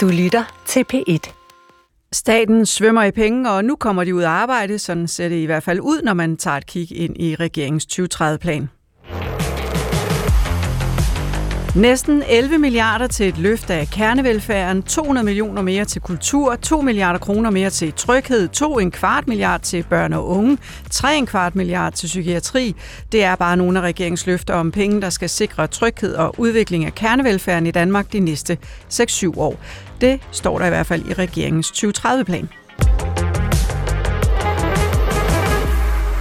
Du lytter til P1. Staten svømmer i penge, og nu kommer de ud af arbejde. Sådan ser det i hvert fald ud, når man tager et kig ind i regeringens 2030-plan. Næsten 11 milliarder til et løft af kernevelfærden, 200 millioner mere til kultur, 2 milliarder kroner mere til tryghed, 2 en kvart milliard til børn og unge, 3 en kvart milliard til psykiatri. Det er bare nogle af regeringens løfter om penge, der skal sikre tryghed og udvikling af kernevelfærden i Danmark de næste 6-7 år. Det står der i hvert fald i regeringens 2030-plan.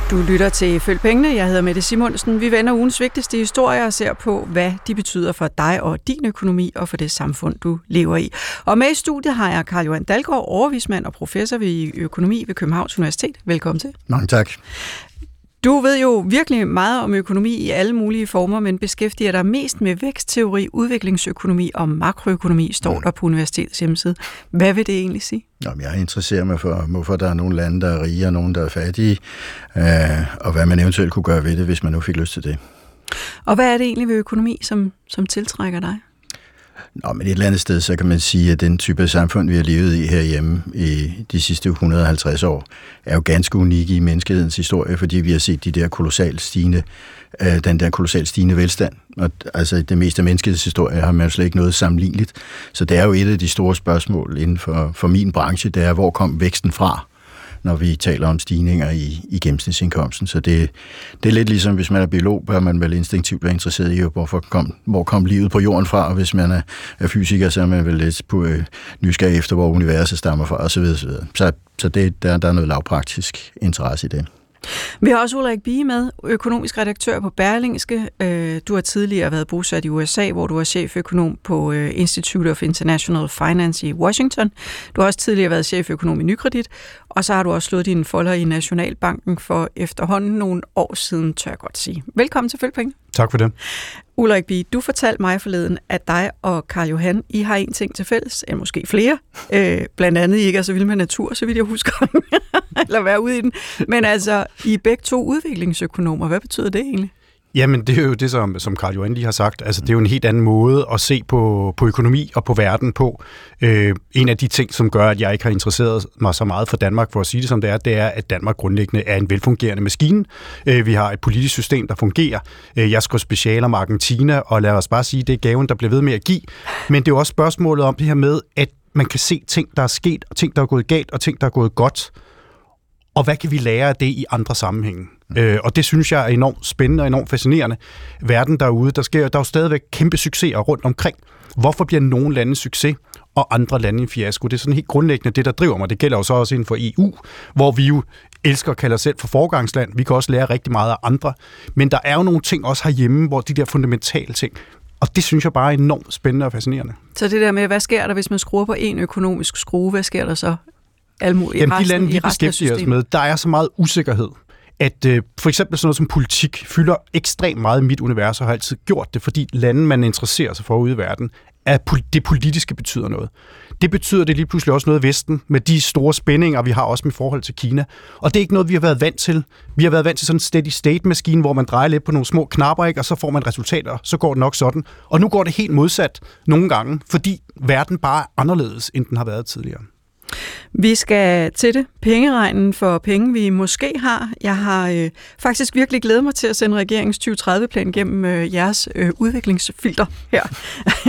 Du lytter til Følg Pengene. Jeg hedder Mette Simonsen. Vi vender ugens vigtigste historier og ser på, hvad de betyder for dig og din økonomi og for det samfund, du lever i. Og med i studiet har jeg Karl Johan Dalgaard, overvismand og professor ved økonomi ved Københavns Universitet. Velkommen til. Mange tak. Du ved jo virkelig meget om økonomi i alle mulige former, men beskæftiger dig mest med vækstteori, udviklingsøkonomi og makroøkonomi, står mm. der på universitetets hjemmeside. Hvad vil det egentlig sige? Jamen, jeg interesserer mig for, hvorfor der er nogle lande, der er rige og nogle, der er fattige, øh, og hvad man eventuelt kunne gøre ved det, hvis man nu fik lyst til det. Og hvad er det egentlig ved økonomi, som, som tiltrækker dig? Nå, men et eller andet sted, så kan man sige, at den type af samfund, vi har levet i herhjemme i de sidste 150 år, er jo ganske unik i menneskehedens historie, fordi vi har set de der kolossalt stigende, øh, den der kolossalt stigende velstand. Og altså, det meste af menneskets historie har man jo slet ikke noget sammenligneligt. Så det er jo et af de store spørgsmål inden for, for min branche, det er, hvor kom væksten fra? Når vi taler om stigninger i, i gennemsnitsindkomsten. Så det, det er lidt ligesom, hvis man er biolog, bør man vel instinktivt være interesseret i, hvorfor kom, hvor kom livet på jorden fra, og hvis man er, er fysiker, så er man vel lidt på øh, nysgerrig efter, hvor universet stammer fra, osv. Så, så, så det, der, der er noget lavpraktisk interesse i det. Vi har også Ulrik Bie med, økonomisk redaktør på Berlingske. Øh, du har tidligere været bosat i USA, hvor du var cheføkonom på øh, Institute of International Finance i Washington. Du har også tidligere været cheføkonom i Nykredit, og så har du også slået dine folder i Nationalbanken for efterhånden nogle år siden, tør jeg godt sige. Velkommen til Følgpenge. Tak for det. Ulrik Bie, du fortalte mig forleden, at dig og Karl Johan, I har en ting til fælles, eller måske flere. Øh, blandt andet, I ikke er så vilde med natur, så vidt jeg husker, eller være ude i den. Men altså, I er begge to udviklingsøkonomer. Hvad betyder det egentlig? Jamen, det er jo det, som, som Carl Johan lige har sagt. Altså, det er jo en helt anden måde at se på, på økonomi og på verden på. Øh, en af de ting, som gør, at jeg ikke har interesseret mig så meget for Danmark, for at sige det som det er, det er, at Danmark grundlæggende er en velfungerende maskine. Øh, vi har et politisk system, der fungerer. Øh, jeg skal speciale om Argentina, og lad os bare sige, det er gaven, der bliver ved med at give. Men det er jo også spørgsmålet om det her med, at man kan se ting, der er sket, og ting, der er gået galt, og ting, der er gået godt. Og hvad kan vi lære af det i andre sammenhænge? Øh, og det synes jeg er enormt spændende og enormt fascinerende. Verden derude, der sker der er jo stadigvæk kæmpe succeser rundt omkring. Hvorfor bliver nogle lande succes, og andre lande en fiasko? Det er sådan helt grundlæggende det, der driver mig. Det gælder jo så også inden for EU, hvor vi jo elsker at kalde os selv for forgangsland. Vi kan også lære rigtig meget af andre. Men der er jo nogle ting også herhjemme, hvor de der fundamentale ting, og det synes jeg bare er enormt spændende og fascinerende. Så det der med, hvad sker der, hvis man skruer på en økonomisk skrue, hvad sker der så? Almo, Jamen, de lande, vi beskæftiger os med, der er så meget usikkerhed at øh, for eksempel sådan noget som politik fylder ekstremt meget i mit univers, og har altid gjort det, fordi lande, man interesserer sig for ude i verden, at det politiske betyder noget. Det betyder det lige pludselig også noget i Vesten, med de store spændinger, vi har også med forhold til Kina. Og det er ikke noget, vi har været vant til. Vi har været vant til sådan en steady state-maskine, hvor man drejer lidt på nogle små knapper, ikke? og så får man resultater, så går det nok sådan. Og nu går det helt modsat nogle gange, fordi verden bare er anderledes, end den har været tidligere. Vi skal til det. Pengeregnen for penge, vi måske har. Jeg har øh, faktisk virkelig glædet mig til at sende regeringens 2030-plan gennem øh, jeres øh, udviklingsfilter her.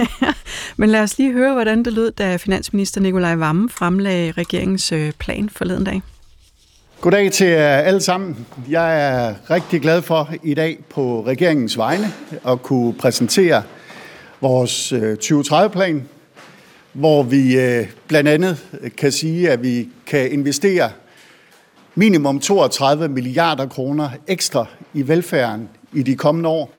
Men lad os lige høre, hvordan det lød, da finansminister Nikolaj Vammen fremlagde regeringens øh, plan forleden dag. Goddag til alle sammen. Jeg er rigtig glad for i dag på regeringens vegne at kunne præsentere vores øh, 2030-plan, hvor vi øh, blandt andet øh, kan sige, at vi kan investere minimum 32 milliarder kroner ekstra i velfærden i de kommende år.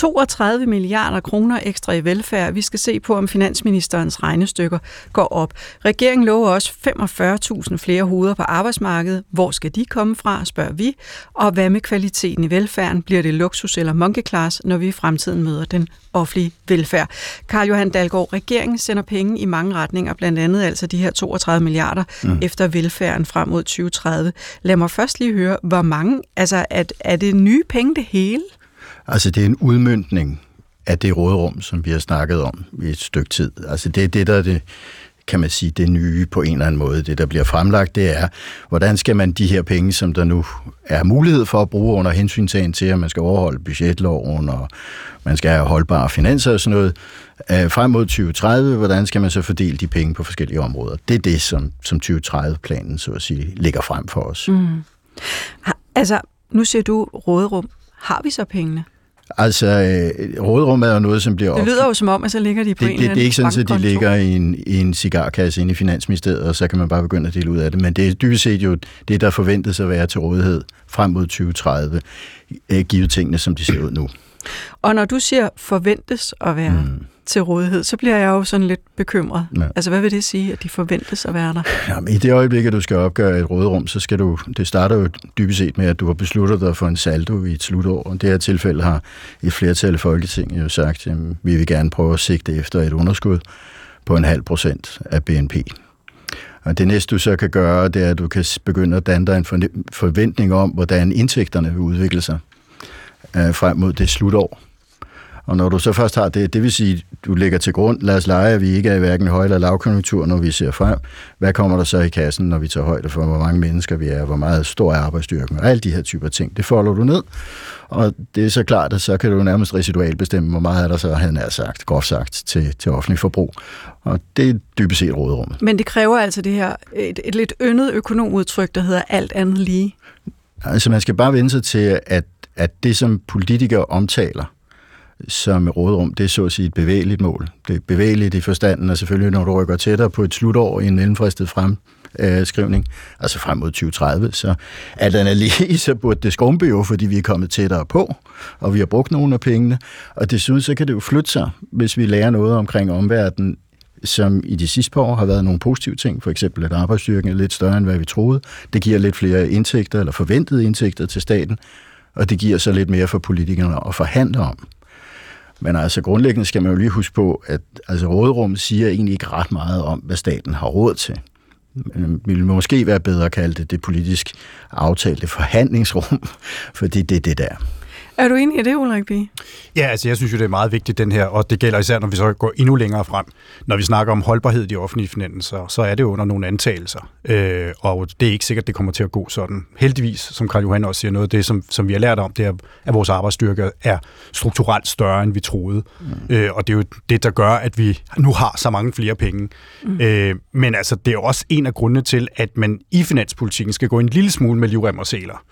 32 milliarder kroner ekstra i velfærd. Vi skal se på, om finansministerens regnestykker går op. Regeringen lover også 45.000 flere hoveder på arbejdsmarkedet. Hvor skal de komme fra, spørger vi. Og hvad med kvaliteten i velfærden? Bliver det luksus eller monkey class, når vi i fremtiden møder den offentlige velfærd? Karl Johan Dalgaard, regeringen sender penge i mange retninger, blandt andet altså de her 32 milliarder mm. efter velfærden frem mod 2030. Lad mig først lige høre, hvor mange, altså er, er det nye penge det hele? Altså det er en udmyndning af det råderum, som vi har snakket om i et stykke tid. Altså det er det, der er det, kan man sige, det nye på en eller anden måde. Det, der bliver fremlagt, det er, hvordan skal man de her penge, som der nu er mulighed for at bruge under hensyntagen til, at man skal overholde budgetloven, og man skal have holdbare finanser og sådan noget, øh, frem mod 2030, hvordan skal man så fordele de penge på forskellige områder? Det er det, som, som 2030-planen, så at sige, ligger frem for os. Mm. Altså, nu ser du råderum. Har vi så pengene? Altså, øh, rådrum er jo noget, som bliver... Det lyder jo som om, at så ligger de på det, en det, det er ikke sådan, at de ligger i en, i en cigarkasse inde i Finansministeriet, og så kan man bare begynde at dele ud af det. Men det er dybest set jo det, der forventes at være til rådighed frem mod 2030, øh, givet tingene, som de ser ud nu. Og når du siger forventes at være mm. Til rådighed, så bliver jeg jo sådan lidt bekymret. Ja. Altså, hvad vil det sige, at de forventes at være der? Jamen, I det øjeblik, at du skal opgøre et råderum, så skal du, det starter jo dybest set med, at du har besluttet dig for en saldo i et slutår. Og det her tilfælde har et flertal i Folketinget jo sagt, at vi vil gerne prøve at sigte efter et underskud på en halv procent af BNP. Og det næste, du så kan gøre, det er, at du kan begynde at danne dig en forventning om, hvordan indtægterne vil udvikle sig øh, frem mod det slutår. Og når du så først har det, det vil sige, du lægger til grund, lad os lege, at vi ikke er i hverken høj- eller lavkonjunktur, når vi ser frem. Hvad kommer der så i kassen, når vi tager højde for, hvor mange mennesker vi er, hvor meget stor er arbejdsstyrken, og alle de her typer ting. Det folder du ned, og det er så klart, at så kan du nærmest residualt bestemme, hvor meget er der så, han er sagt, groft sagt, til, til offentlig forbrug. Og det er dybest set råderummet. Men det kræver altså det her, et, et lidt yndet økonomudtryk, der hedder alt andet lige. Altså man skal bare vende sig til, at at det, som politikere omtaler som rådrum, det er så at sige et bevægeligt mål. Det er bevægeligt i forstanden, og selvfølgelig når du rykker tættere på et slutår i en mellemfristet fremskrivning, øh, altså frem mod 2030, så alt andet lige, så burde det skrumpe jo, fordi vi er kommet tættere på, og vi har brugt nogle af pengene, og desuden så kan det jo flytte sig, hvis vi lærer noget omkring omverdenen, som i de sidste par år har været nogle positive ting, for eksempel at arbejdsstyrken er lidt større, end hvad vi troede. Det giver lidt flere indtægter, eller forventede indtægter til staten, og det giver så lidt mere for politikerne at forhandle om. Men altså grundlæggende skal man jo lige huske på, at altså råderummet siger egentlig ikke ret meget om, hvad staten har råd til. Det ville måske være bedre at kalde det det politisk aftalte forhandlingsrum, fordi det er det der. Er du enig i det, Ulrik B? Ja, altså jeg synes jo, det er meget vigtigt, den her, og det gælder især, når vi så går endnu længere frem. Når vi snakker om holdbarhed i de offentlige finanser, så er det under nogle antagelser, øh, og det er ikke sikkert, det kommer til at gå sådan. Heldigvis, som Karl Johan også siger, noget af det, som, som vi har lært om, det er, at vores arbejdsstyrke er strukturelt større, end vi troede. Mm. Øh, og det er jo det, der gør, at vi nu har så mange flere penge. Mm. Øh, men altså, det er også en af grundene til, at man i finanspolitikken skal gå en lille smule med livrem og seler.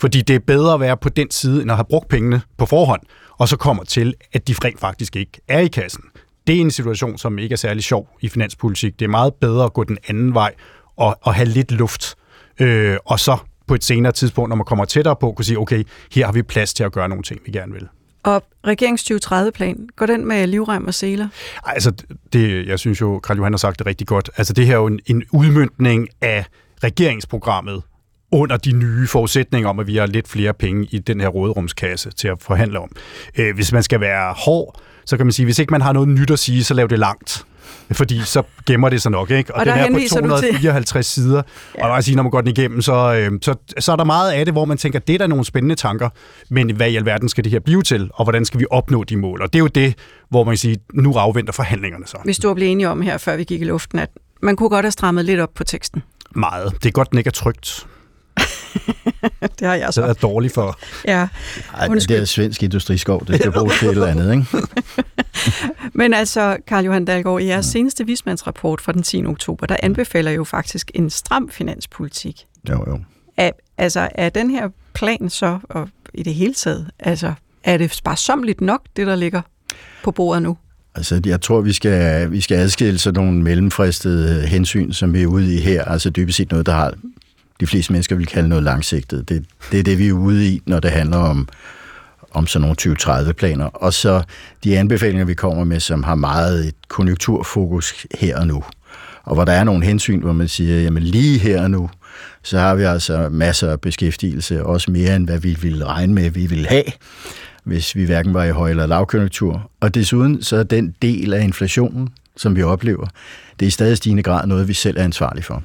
Fordi det er bedre at være på den side, end at have brugt pengene på forhånd, og så kommer til, at de rent faktisk ikke er i kassen. Det er en situation, som ikke er særlig sjov i finanspolitik. Det er meget bedre at gå den anden vej og, og have lidt luft. Øh, og så på et senere tidspunkt, når man kommer tættere på, kunne sige, okay, her har vi plads til at gøre nogle ting, vi gerne vil. Og regerings 2030-plan, går den med livrem og seler? Altså, det, jeg synes jo, Karl Johan har sagt det rigtig godt. Altså, det her er jo en, en udmyndning af regeringsprogrammet under de nye forudsætninger om, at vi har lidt flere penge i den her råderumskasse til at forhandle om. Øh, hvis man skal være hård, så kan man sige, hvis ikke man har noget nyt at sige, så lav det langt. Fordi så gemmer det sig nok, ikke? Og, og den er på 254 sider. Ja. Og sige, når man går den igennem, så, øh, så, så er der meget af det, hvor man tænker, det er da nogle spændende tanker, men hvad i alverden skal det her blive til, og hvordan skal vi opnå de mål? Og det er jo det, hvor man kan sige, nu afventer forhandlingerne så. Hvis du er blevet enige om her, før vi gik i luften, at man kunne godt have strammet lidt op på teksten. Meget. Det er godt, den ikke er trygt. det har jeg så. Det er dårligt for. Ja. Ej, det er svensk industriskov, det skal bruges til et eller andet, ikke? Men altså, Karl Johan Dahlgaard, i jeres ja. seneste vismandsrapport fra den 10. oktober, der anbefaler jo faktisk en stram finanspolitik. Jo, jo. Er, altså, er den her plan så, og i det hele taget, altså, er det sparsomligt nok, det der ligger på bordet nu? Altså, jeg tror, vi skal, vi skal adskille sådan nogle mellemfristede hensyn, som vi er ude i her. Altså dybest set noget, der har de fleste mennesker vil kalde noget langsigtet. Det, det er det, vi er ude i, når det handler om, om sådan nogle 2030-planer. Og så de anbefalinger, vi kommer med, som har meget et konjunkturfokus her og nu. Og hvor der er nogle hensyn, hvor man siger, jamen lige her og nu, så har vi altså masser af beskæftigelse, også mere end hvad vi ville regne med, vi ville have, hvis vi hverken var i høj- eller lavkonjunktur. Og desuden så er den del af inflationen, som vi oplever, det er i stadig stigende grad noget, vi selv er ansvarlige for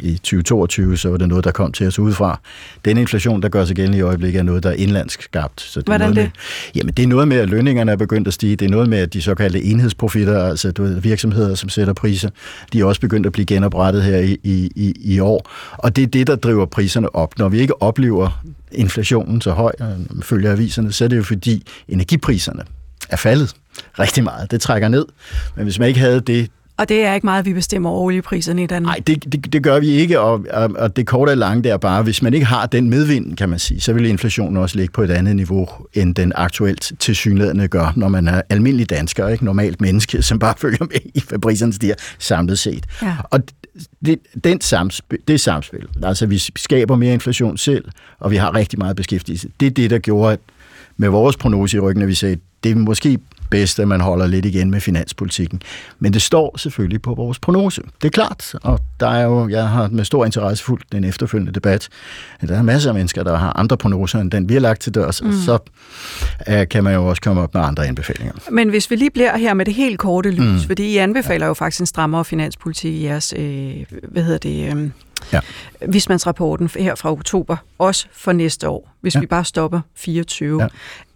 i 2022, så var det noget, der kom til os udefra. Den inflation, der gør sig gældende i øjeblikket, er noget, der er indlandsk skabt. Så det Hvordan noget det? Med, jamen, det er noget med, at lønningerne er begyndt at stige. Det er noget med, at de såkaldte enhedsprofitter, altså du ved, virksomheder, som sætter priser, de er også begyndt at blive genoprettet her i, i, i år. Og det er det, der driver priserne op. Når vi ikke oplever inflationen så høj, følger aviserne, så er det jo fordi energipriserne er faldet rigtig meget. Det trækker ned. Men hvis man ikke havde det, og det er ikke meget, vi bestemmer over oliepriserne i Danmark. Nej, det, det, det gør vi ikke, og, og, og det korte og lange det er bare, hvis man ikke har den medvind, kan man sige, så vil inflationen også ligge på et andet niveau, end den aktuelt tilsyneladende gør, når man er almindelig dansker, ikke normalt menneske, som bare følger med i, hvad priserne stiger samlet set. Ja. Og det, den samspil, det samspil, altså vi skaber mere inflation selv, og vi har rigtig meget beskæftigelse, det er det, der gjorde, at med vores prognose i ryggen, at vi sagde, det er måske bedst, at man holder lidt igen med finanspolitikken. Men det står selvfølgelig på vores prognose. Det er klart, og der er jo, jeg har med stor interesse fulgt den efterfølgende debat, at der er masser af mennesker, der har andre prognoser end den, vi har lagt til dørs, mm. og så uh, kan man jo også komme op med andre anbefalinger. Men hvis vi lige bliver her med det helt korte lys, mm. fordi I anbefaler jo faktisk en strammere finanspolitik i jeres, øh, hvad hedder det... Øh, Ja. Vismandsrapporten her fra oktober, også for næste år, hvis ja. vi bare stopper 24. Ja.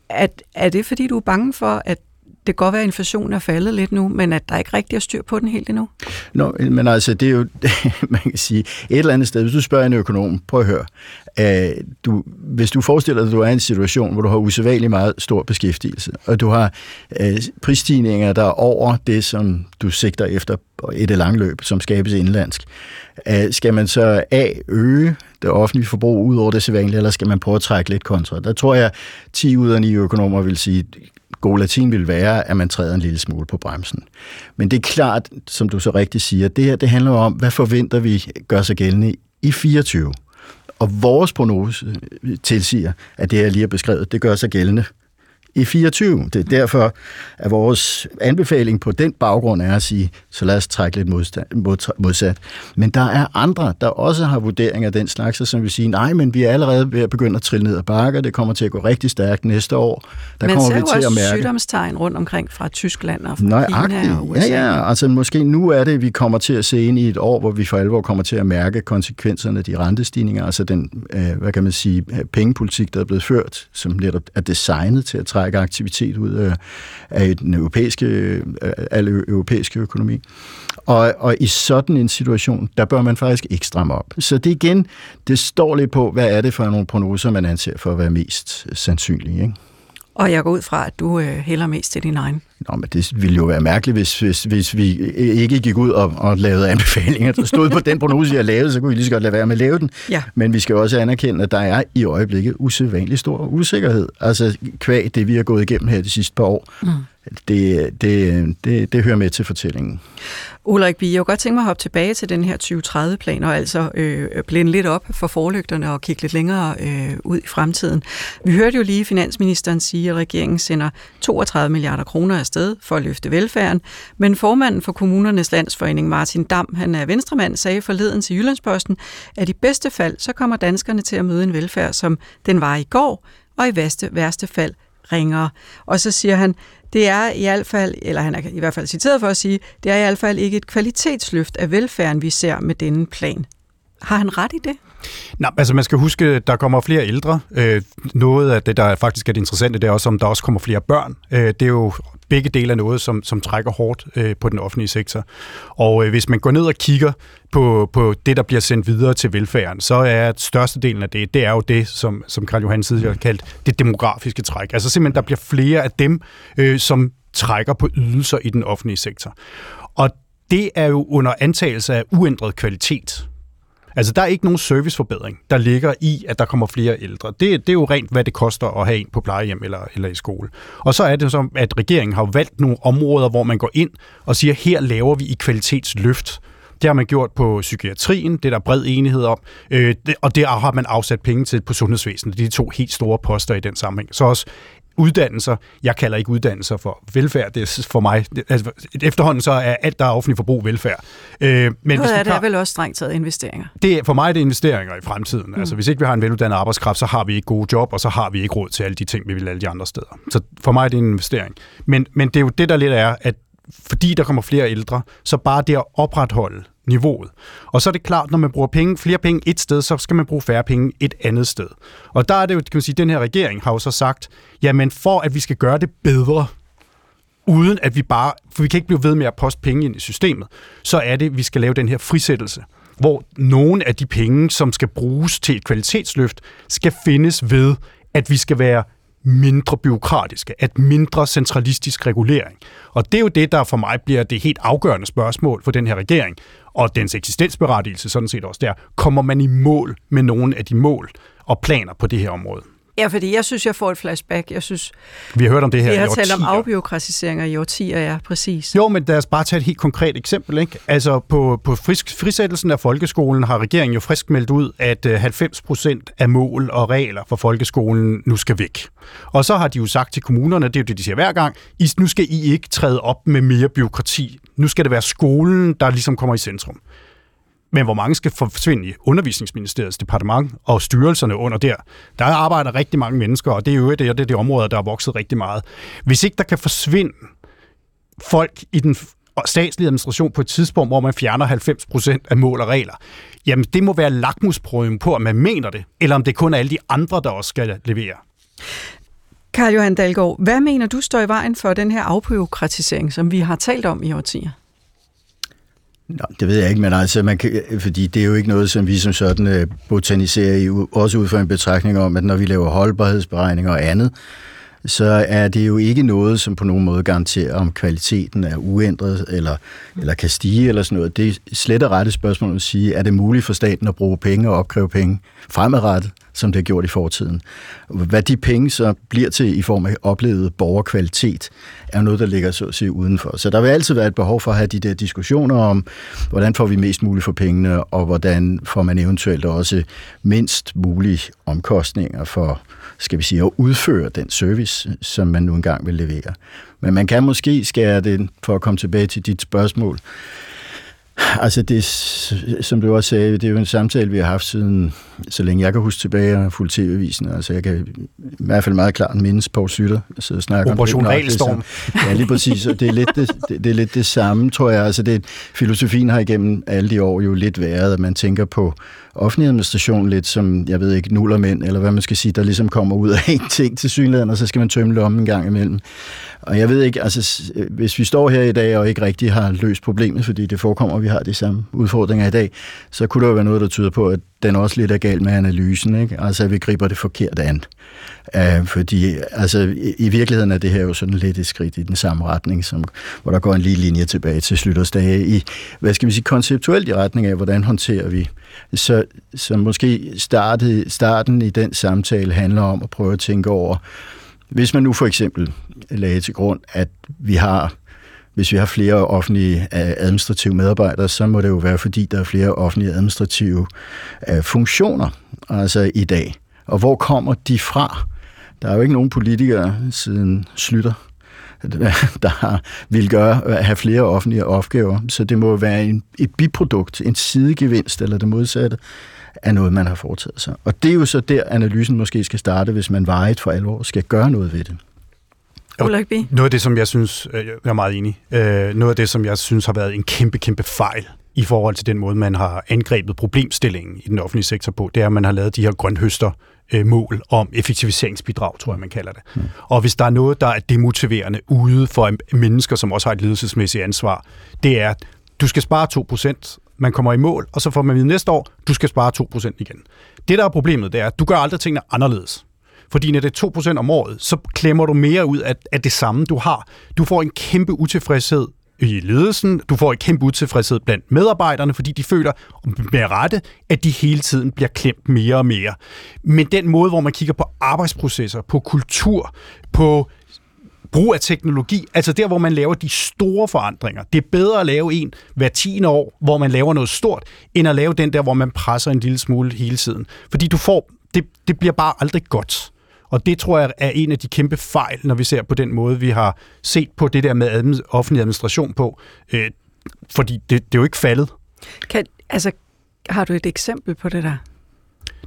Er, er det fordi, du er bange for, at det kan godt være, at inflationen er faldet lidt nu, men at der ikke rigtig er styr på den helt endnu? Nå, men altså, det er jo, man kan sige, et eller andet sted, hvis du spørger en økonom, prøv at høre, uh, du, hvis du forestiller dig, at du er i en situation, hvor du har usædvanligt meget stor beskæftigelse, og du har øh, prisstigninger, der er over det, som du sigter efter et eller andet løb, som skabes indlandsk, øh, skal man så A, øge det offentlige forbrug ud over det sædvanlige, eller skal man prøve at trække lidt kontra? Der tror jeg, 10 ud af 9 økonomer vil sige, god latin vil være, at man træder en lille smule på bremsen. Men det er klart, som du så rigtigt siger, det her det handler om, hvad forventer vi gør sig gældende i 24. Og vores prognose tilsiger, at det, jeg lige har beskrevet, det gør sig gældende i 24. Det er derfor, at vores anbefaling på den baggrund er at sige, så lad os trække lidt modsat. Men der er andre, der også har vurderinger af den slags, som vil sige, nej, men vi er allerede ved at begynde at trille ned ad bakker, det kommer til at gå rigtig stærkt næste år. Der men kommer vi til at mærke... sygdomstegn rundt omkring fra Tyskland og fra Nej, Kina og USA. Ja, ja, altså måske nu er det, vi kommer til at se ind i et år, hvor vi for alvor kommer til at mærke konsekvenserne af de rentestigninger, altså den, øh, hvad kan man sige, pengepolitik, der er blevet ført, som netop er designet til at trække trække aktivitet ud af, af den europæiske, af europæiske økonomi. Og, og i sådan en situation, der bør man faktisk ikke stramme op. Så det igen, det står lidt på, hvad er det for nogle prognoser, man anser for at være mest sandsynlige. Ikke? Og jeg går ud fra, at du øh, hælder mest til din egen. Nå, men det ville jo være mærkeligt, hvis, hvis, hvis vi ikke gik ud og, og lavede anbefalinger. Der stod på den prognose, jeg lavede, så kunne vi lige så godt lade være med at lave den. Ja. Men vi skal også anerkende, at der er i øjeblikket usædvanligt stor usikkerhed. Altså kvæg det, vi har gået igennem her de sidste par år. Mm det, det, det, det hører med til fortællingen. Ulrik Bie, jeg kunne godt tænke mig at hoppe tilbage til den her 2030-plan, og altså øh, blinde lidt op for forlygterne og kigge lidt længere øh, ud i fremtiden. Vi hørte jo lige finansministeren sige, at regeringen sender 32 milliarder kroner afsted for at løfte velfærden, men formanden for kommunernes landsforening, Martin Dam, han er venstremand, sagde forleden til Jyllandsposten, at i bedste fald, så kommer danskerne til at møde en velfærd, som den var i går, og i værste, værste fald ringere. Og så siger han, det er i hvert fald, eller han er i hvert fald citeret for at sige, det er i hvert fald ikke et kvalitetsløft af velfærden, vi ser med denne plan. Har han ret i det? Nej, altså man skal huske, at der kommer flere ældre. Øh, noget af det, der faktisk er det interessante, det er også, om der også kommer flere børn. Øh, det er jo begge dele af noget, som, som trækker hårdt øh, på den offentlige sektor. Og øh, hvis man går ned og kigger på, på det, der bliver sendt videre til velfærden, så er størstedelen af det, det er jo det, som, som Karl Johan tidligere har kaldt det demografiske træk. Altså simpelthen, der bliver flere af dem, øh, som trækker på ydelser i den offentlige sektor. Og det er jo under antagelse af uændret kvalitet. Altså, der er ikke nogen serviceforbedring, der ligger i, at der kommer flere ældre. Det, det er jo rent, hvad det koster at have en på plejehjem eller, eller i skole. Og så er det som, at regeringen har valgt nogle områder, hvor man går ind og siger, her laver vi i kvalitetsløft. Det har man gjort på psykiatrien, det er der bred enighed om, øh, det, og det har man afsat penge til på sundhedsvæsenet. Det er de to helt store poster i den sammenhæng. Så også uddannelser. Jeg kalder ikke uddannelser for velfærd. Det er for mig, det, altså, efterhånden så er alt, der er offentlig forbrug, velfærd. Øh, men Noget af det er vel også strengt taget investeringer? Det, for mig er det investeringer i fremtiden. Mm. Altså, hvis ikke vi har en veluddannet arbejdskraft, så har vi ikke gode job, og så har vi ikke råd til alle de ting, vi vil alle de andre steder. Så for mig er det en investering. Men, men det er jo det, der lidt er, at fordi der kommer flere ældre, så bare det at opretholde niveauet. Og så er det klart, når man bruger penge, flere penge et sted, så skal man bruge færre penge et andet sted. Og der er det jo, kan man sige, den her regering har jo så sagt, jamen for at vi skal gøre det bedre, uden at vi bare, for vi kan ikke blive ved med at poste penge ind i systemet, så er det, at vi skal lave den her frisættelse, hvor nogle af de penge, som skal bruges til et kvalitetsløft, skal findes ved, at vi skal være mindre byråkratiske, at mindre centralistisk regulering. Og det er jo det, der for mig bliver det helt afgørende spørgsmål for den her regering, og dens eksistensberettigelse sådan set også der. Kommer man i mål med nogle af de mål og planer på det her område? Ja, fordi jeg synes, jeg får et flashback. Jeg synes, vi har hørt om det her Vi har talt om afbiokratiseringer i årtier, ja, præcis. Jo, men lad os bare tage et helt konkret eksempel. Ikke? Altså på, på frisk, frisættelsen af folkeskolen har regeringen jo frisk meldt ud, at 90 øh, procent af mål og regler for folkeskolen nu skal væk. Og så har de jo sagt til kommunerne, det er jo det, de siger hver gang, I, nu skal I ikke træde op med mere byråkrati. Nu skal det være skolen, der ligesom kommer i centrum. Men hvor mange skal forsvinde i undervisningsministeriets departement og styrelserne under der? Der arbejder rigtig mange mennesker, og det er jo det, det, det områder, der er vokset rigtig meget. Hvis ikke der kan forsvinde folk i den statslige administration på et tidspunkt, hvor man fjerner 90 procent af mål og regler, jamen det må være lakmusprøven på, om man mener det, eller om det kun er alle de andre, der også skal levere. Karl Johan Dalgaard, hvad mener du står i vejen for den her afbyråkratisering, som vi har talt om i årtier? Nå, det ved jeg ikke, men altså, man kan, fordi det er jo ikke noget, som vi som sådan øh, botaniserer i, også ud fra en betragtning om, at når vi laver holdbarhedsberegninger og andet, så er det jo ikke noget, som på nogen måde garanterer, om kvaliteten er uændret eller, eller kan stige eller sådan noget. Det er slet og rette spørgsmål at sige, er det muligt for staten at bruge penge og opkræve penge fremadrettet, som det har gjort i fortiden. Hvad de penge så bliver til i form af oplevet borgerkvalitet, er noget, der ligger så at sige udenfor. Så der vil altid være et behov for at have de der diskussioner om, hvordan får vi mest muligt for pengene, og hvordan får man eventuelt også mindst mulige omkostninger for, skal vi sige, at udføre den service, som man nu engang vil levere. Men man kan måske skære det, for at komme tilbage til dit spørgsmål, Altså det, som du også sagde, det er jo en samtale, vi har haft siden, så længe jeg kan huske tilbage, og fuldt tv-avisen. Altså jeg kan i hvert fald meget klart mindes på Sytter, så snakker Operation om Regelstorm. Ja, lige præcis, og det er, lidt det, det, det er lidt det samme, tror jeg. Altså det, filosofien har igennem alle de år jo lidt været, at man tænker på offentlig administration lidt som, jeg ved ikke, nullermænd, eller hvad man skal sige, der ligesom kommer ud af en ting til synligheden, og så skal man tømme lommen en gang imellem. Og jeg ved ikke, altså øh, hvis vi står her i dag og ikke rigtig har løst problemet, fordi det forekommer, at vi har de samme udfordringer i dag, så kunne der jo være noget, der tyder på, at den også lidt er galt med analysen, ikke? Altså at vi griber det forkert an. Uh, fordi altså, i, virkeligheden er det her jo sådan lidt et skridt i den samme retning, som, hvor der går en lige linje tilbage til Slyttersdage i, hvad skal vi sige, konceptuelt i retning af, hvordan håndterer vi. Så, så måske startet, starten i den samtale handler om at prøve at tænke over, hvis man nu for eksempel lagde til grund, at vi har hvis vi har flere offentlige øh, administrative medarbejdere, så må det jo være, fordi der er flere offentlige administrative øh, funktioner altså i dag. Og hvor kommer de fra? Der er jo ikke nogen politikere siden Slytter, der har, vil gøre, øh, have flere offentlige opgaver, så det må være en, et biprodukt, en sidegevinst eller det modsatte af noget, man har foretaget sig. Og det er jo så der, analysen måske skal starte, hvis man vejet for alvor skal gøre noget ved det. Noget af det, som jeg synes, øh, jeg er meget enig, øh, noget af det, som jeg synes har været en kæmpe, kæmpe fejl i forhold til den måde, man har angrebet problemstillingen i den offentlige sektor på, det er, at man har lavet de her grønhøster øh, mål om effektiviseringsbidrag, tror jeg, man kalder det. Mm. Og hvis der er noget, der er demotiverende ude for mennesker, som også har et ledelsesmæssigt ansvar, det er, at du skal spare 2%, man kommer i mål, og så får man vide næste år, du skal spare 2% igen. Det, der er problemet, det er, at du gør aldrig tingene anderledes. Fordi når det er 2% om året, så klemmer du mere ud af, af det samme, du har. Du får en kæmpe utilfredshed i ledelsen, du får en kæmpe utilfredshed blandt medarbejderne, fordi de føler med rette, at de hele tiden bliver klemt mere og mere. Men den måde, hvor man kigger på arbejdsprocesser, på kultur, på brug af teknologi, altså der, hvor man laver de store forandringer. Det er bedre at lave en hver tiende år, hvor man laver noget stort, end at lave den der, hvor man presser en lille smule hele tiden. Fordi du får, det, det bliver bare aldrig godt. Og det tror jeg er en af de kæmpe fejl, når vi ser på den måde, vi har set på det der med offentlig administration på. Øh, fordi det, det er jo ikke faldet. Kan, altså, har du et eksempel på det der?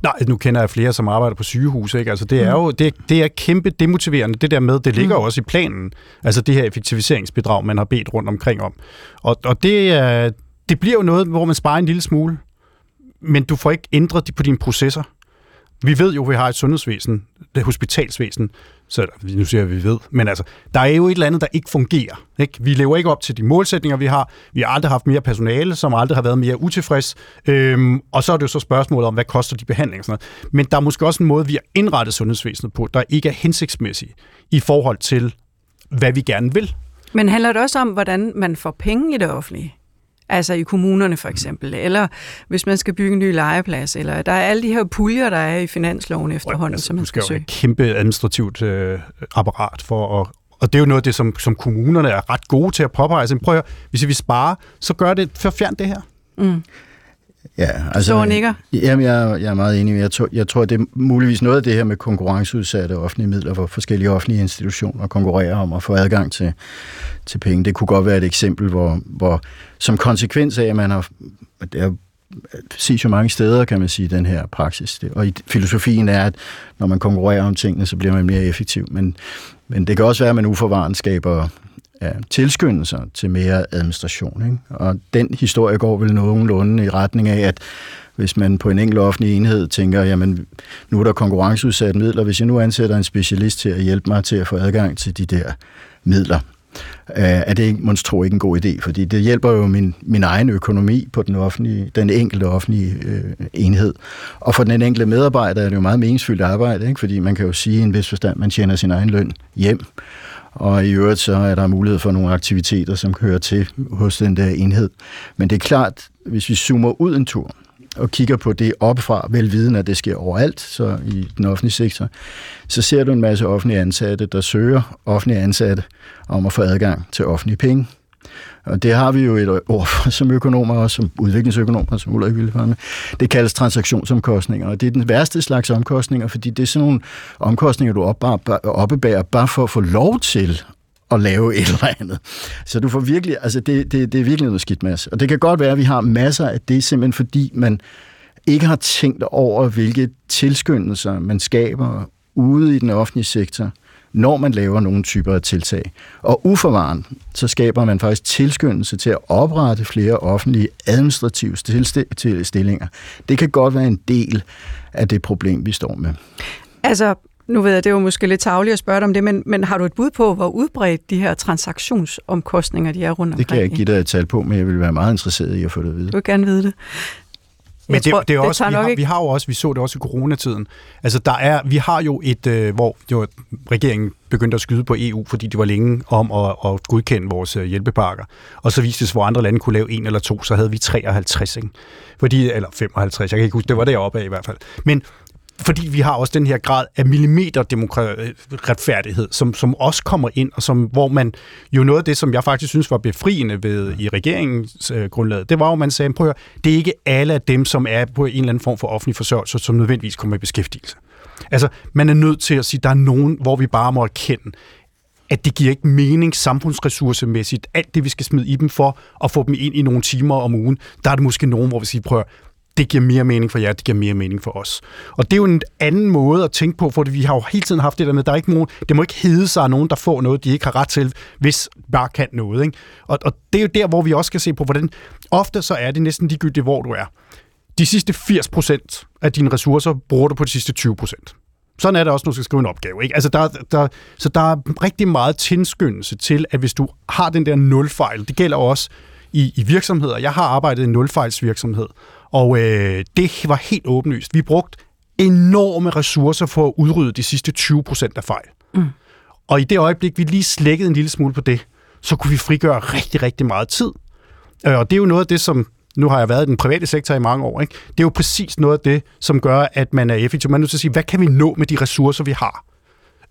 Nej, nu kender jeg flere, som arbejder på sygehus. Ikke? Altså, det er mm. jo det, det er kæmpe demotiverende, det der med, det ligger mm. også i planen. Altså det her effektiviseringsbidrag, man har bedt rundt omkring om. Og, og det er det bliver jo noget, hvor man sparer en lille smule, men du får ikke ændret på dine processer. Vi ved jo, at vi har et sundhedsvæsen, det hospitalsvæsen, så nu siger jeg, at vi ved, men altså, der er jo et eller andet, der ikke fungerer. Ikke? Vi lever ikke op til de målsætninger, vi har. Vi har aldrig haft mere personale, som aldrig har været mere utilfreds. Øhm, og så er det jo så spørgsmålet om, hvad koster de behandlinger? Sådan noget. Men der er måske også en måde, vi har indrettet sundhedsvæsenet på, der ikke er hensigtsmæssig i forhold til, hvad vi gerne vil. Men handler det også om, hvordan man får penge i det offentlige? Altså i kommunerne for eksempel, eller hvis man skal bygge en ny legeplads, eller der er alle de her puljer, der er i finansloven efterhånden, altså, som man skal, skal søge. Du skal jo kæmpe administrativt øh, apparat for at, og det er jo noget af det, som, som kommunerne er ret gode til at påpege. Altså, prøv at høre, hvis vi sparer, så gør det, for fjern det her. Mm. Ja, altså, så nikker. Jamen, jeg, jeg er meget enig. Jeg tror, jeg tror, det er muligvis noget af det her med konkurrenceudsatte offentlige midler, hvor forskellige offentlige institutioner konkurrerer om at få adgang til, til penge. Det kunne godt være et eksempel, hvor, hvor som konsekvens af, at man har... Det er, ses jo mange steder, kan man sige, den her praksis. Og filosofien er, at når man konkurrerer om tingene, så bliver man mere effektiv. Men, men det kan også være, at man uforvarende skaber ja, tilskyndelser til mere administration. Ikke? Og den historie går vel nogenlunde i retning af, at hvis man på en enkelt offentlig enhed tænker, jamen nu er der konkurrenceudsat midler, hvis jeg nu ansætter en specialist til at hjælpe mig til at få adgang til de der midler, øh, er det ikke, man tror ikke en god idé, fordi det hjælper jo min, min egen økonomi på den, offentlige, den enkelte offentlige øh, enhed. Og for den enkelte medarbejder er det jo meget meningsfyldt arbejde, ikke? fordi man kan jo sige i en vis forstand, man tjener sin egen løn hjem, og i øvrigt så er der mulighed for nogle aktiviteter, som hører til hos den der enhed. Men det er klart, hvis vi zoomer ud en tur, og kigger på det opfra, velviden at det sker overalt, så i den offentlige sektor, så ser du en masse offentlige ansatte, der søger offentlige ansatte om at få adgang til offentlige penge. Og det har vi jo et ord for som økonomer og som udviklingsøkonomer, som Ulrik ville. Det kaldes transaktionsomkostninger, og det er den værste slags omkostninger, fordi det er sådan nogle omkostninger, du oppebærer bare for at få lov til at lave et eller andet. Så du får virkelig, altså det, det, det er virkelig noget skidt Mads. Og det kan godt være, at vi har masser af det, simpelthen fordi man ikke har tænkt over, hvilke tilskyndelser man skaber ude i den offentlige sektor, når man laver nogle typer af tiltag. Og uforvarende, så skaber man faktisk tilskyndelse til at oprette flere offentlige administrative stillinger. Det kan godt være en del af det problem, vi står med. Altså, nu ved jeg, det er jo måske lidt tageligt at spørge dig om det, men, men har du et bud på, hvor udbredt de her transaktionsomkostninger de er rundt omkring? Det kan jeg ikke give dig et tal på, men jeg vil være meget interesseret i at få det at vide. Du vil gerne vide det. Men det, tror, det er også, det vi, har, ikke... vi har jo også, vi så det også i coronatiden. Altså der er, vi har jo et, øh, hvor jo, regeringen begyndte at skyde på EU, fordi de var længe om at, at godkende vores øh, hjælpepakker. Og så viste det sig, hvor andre lande kunne lave en eller to, så havde vi 53, ikke? Fordi, eller 55, jeg kan ikke huske, det var deroppe af i hvert fald. Men fordi vi har også den her grad af millimeterretfærdighed, som, som også kommer ind, og som, hvor man jo noget af det, som jeg faktisk synes var befriende ved i regeringens øh, grundlag, det var jo, man sagde, prøv at høre, det er ikke alle af dem, som er på en eller anden form for offentlig forsørgelse, som nødvendigvis kommer i beskæftigelse. Altså, man er nødt til at sige, der er nogen, hvor vi bare må erkende, at det giver ikke mening samfundsressourcemæssigt, alt det, vi skal smide i dem for at få dem ind i nogle timer om ugen. Der er det måske nogen, hvor vi siger, prøv at det giver mere mening for jer, det giver mere mening for os. Og det er jo en anden måde at tænke på, for vi har jo hele tiden haft det der med, der er ikke nogen, det må ikke hede sig nogen, der får noget, de ikke har ret til, hvis bare kan noget. Ikke? Og, og det er jo der, hvor vi også skal se på, hvordan ofte så er det næsten ligegyldigt, hvor du er. De sidste 80% af dine ressourcer bruger du på de sidste 20%. Sådan er det også, når du skal skrive en opgave. Ikke? Altså der, der, så der er rigtig meget tilskyndelse til, at hvis du har den der nulfejl, det gælder også i, i virksomheder. Jeg har arbejdet i en nulfejlsvirksomhed, og øh, det var helt åbenlyst. Vi brugte enorme ressourcer for at udrydde de sidste 20 procent af fejl. Mm. Og i det øjeblik, vi lige slækkede en lille smule på det, så kunne vi frigøre rigtig, rigtig meget tid. Øh, og det er jo noget af det, som nu har jeg været i den private sektor i mange år, ikke? det er jo præcis noget af det, som gør, at man er effektiv. Man er nødt til at sige, hvad kan vi nå med de ressourcer, vi har?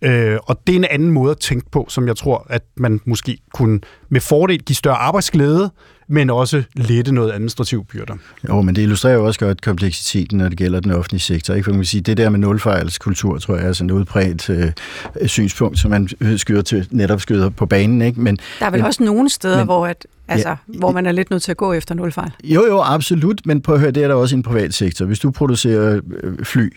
Øh, og det er en anden måde at tænke på, som jeg tror, at man måske kunne med fordel give større arbejdsglæde, men også lette noget administrativ byrder. Jo, men det illustrerer jo også godt kompleksiteten, når det gælder den offentlige sektor. Ikke? For man kan sige, det der med nulfejlskultur, tror jeg er sådan et udbredt øh, synspunkt, som man skyder til, netop skyder på banen. Ikke? Men, der er vel men, også nogle steder, men, hvor at Altså, ja. hvor man er lidt nødt til at gå efter nulfejl. Jo, jo, absolut, men på at høre, det er der også i en privat sektor. Hvis du producerer øh, fly,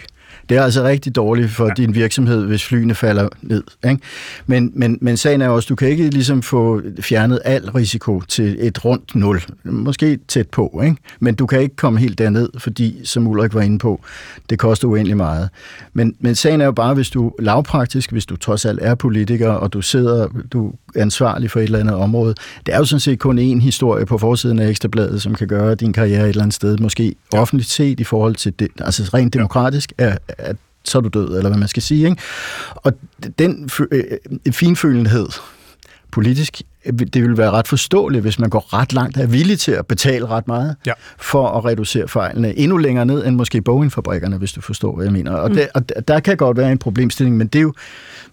det er altså rigtig dårligt for ja. din virksomhed, hvis flyene falder ned. Ikke? Men, men, men sagen er også, du kan ikke ligesom få fjernet al risiko til et rundt nul. Måske tæt på, ikke? men du kan ikke komme helt derned, fordi, som Ulrik var inde på, det koster uendelig meget. Men, men sagen er jo bare, hvis du lavpraktisk, hvis du trods alt er politiker, og du sidder, du er ansvarlig for et eller andet område, det er jo sådan set kun én historie på forsiden af Ekstrabladet, som kan gøre din karriere et eller andet sted, måske offentligt set i forhold til det, altså rent demokratisk, er, at så er du død, eller hvad man skal sige. Ikke? Og den øh, øh, finfølenhed politisk, det vil være ret forståeligt, hvis man går ret langt og er villig til at betale ret meget ja. for at reducere fejlene endnu længere ned end måske Boeing-fabrikkerne, hvis du forstår, hvad jeg mener. Og, mm. det, og der kan godt være en problemstilling, men det er jo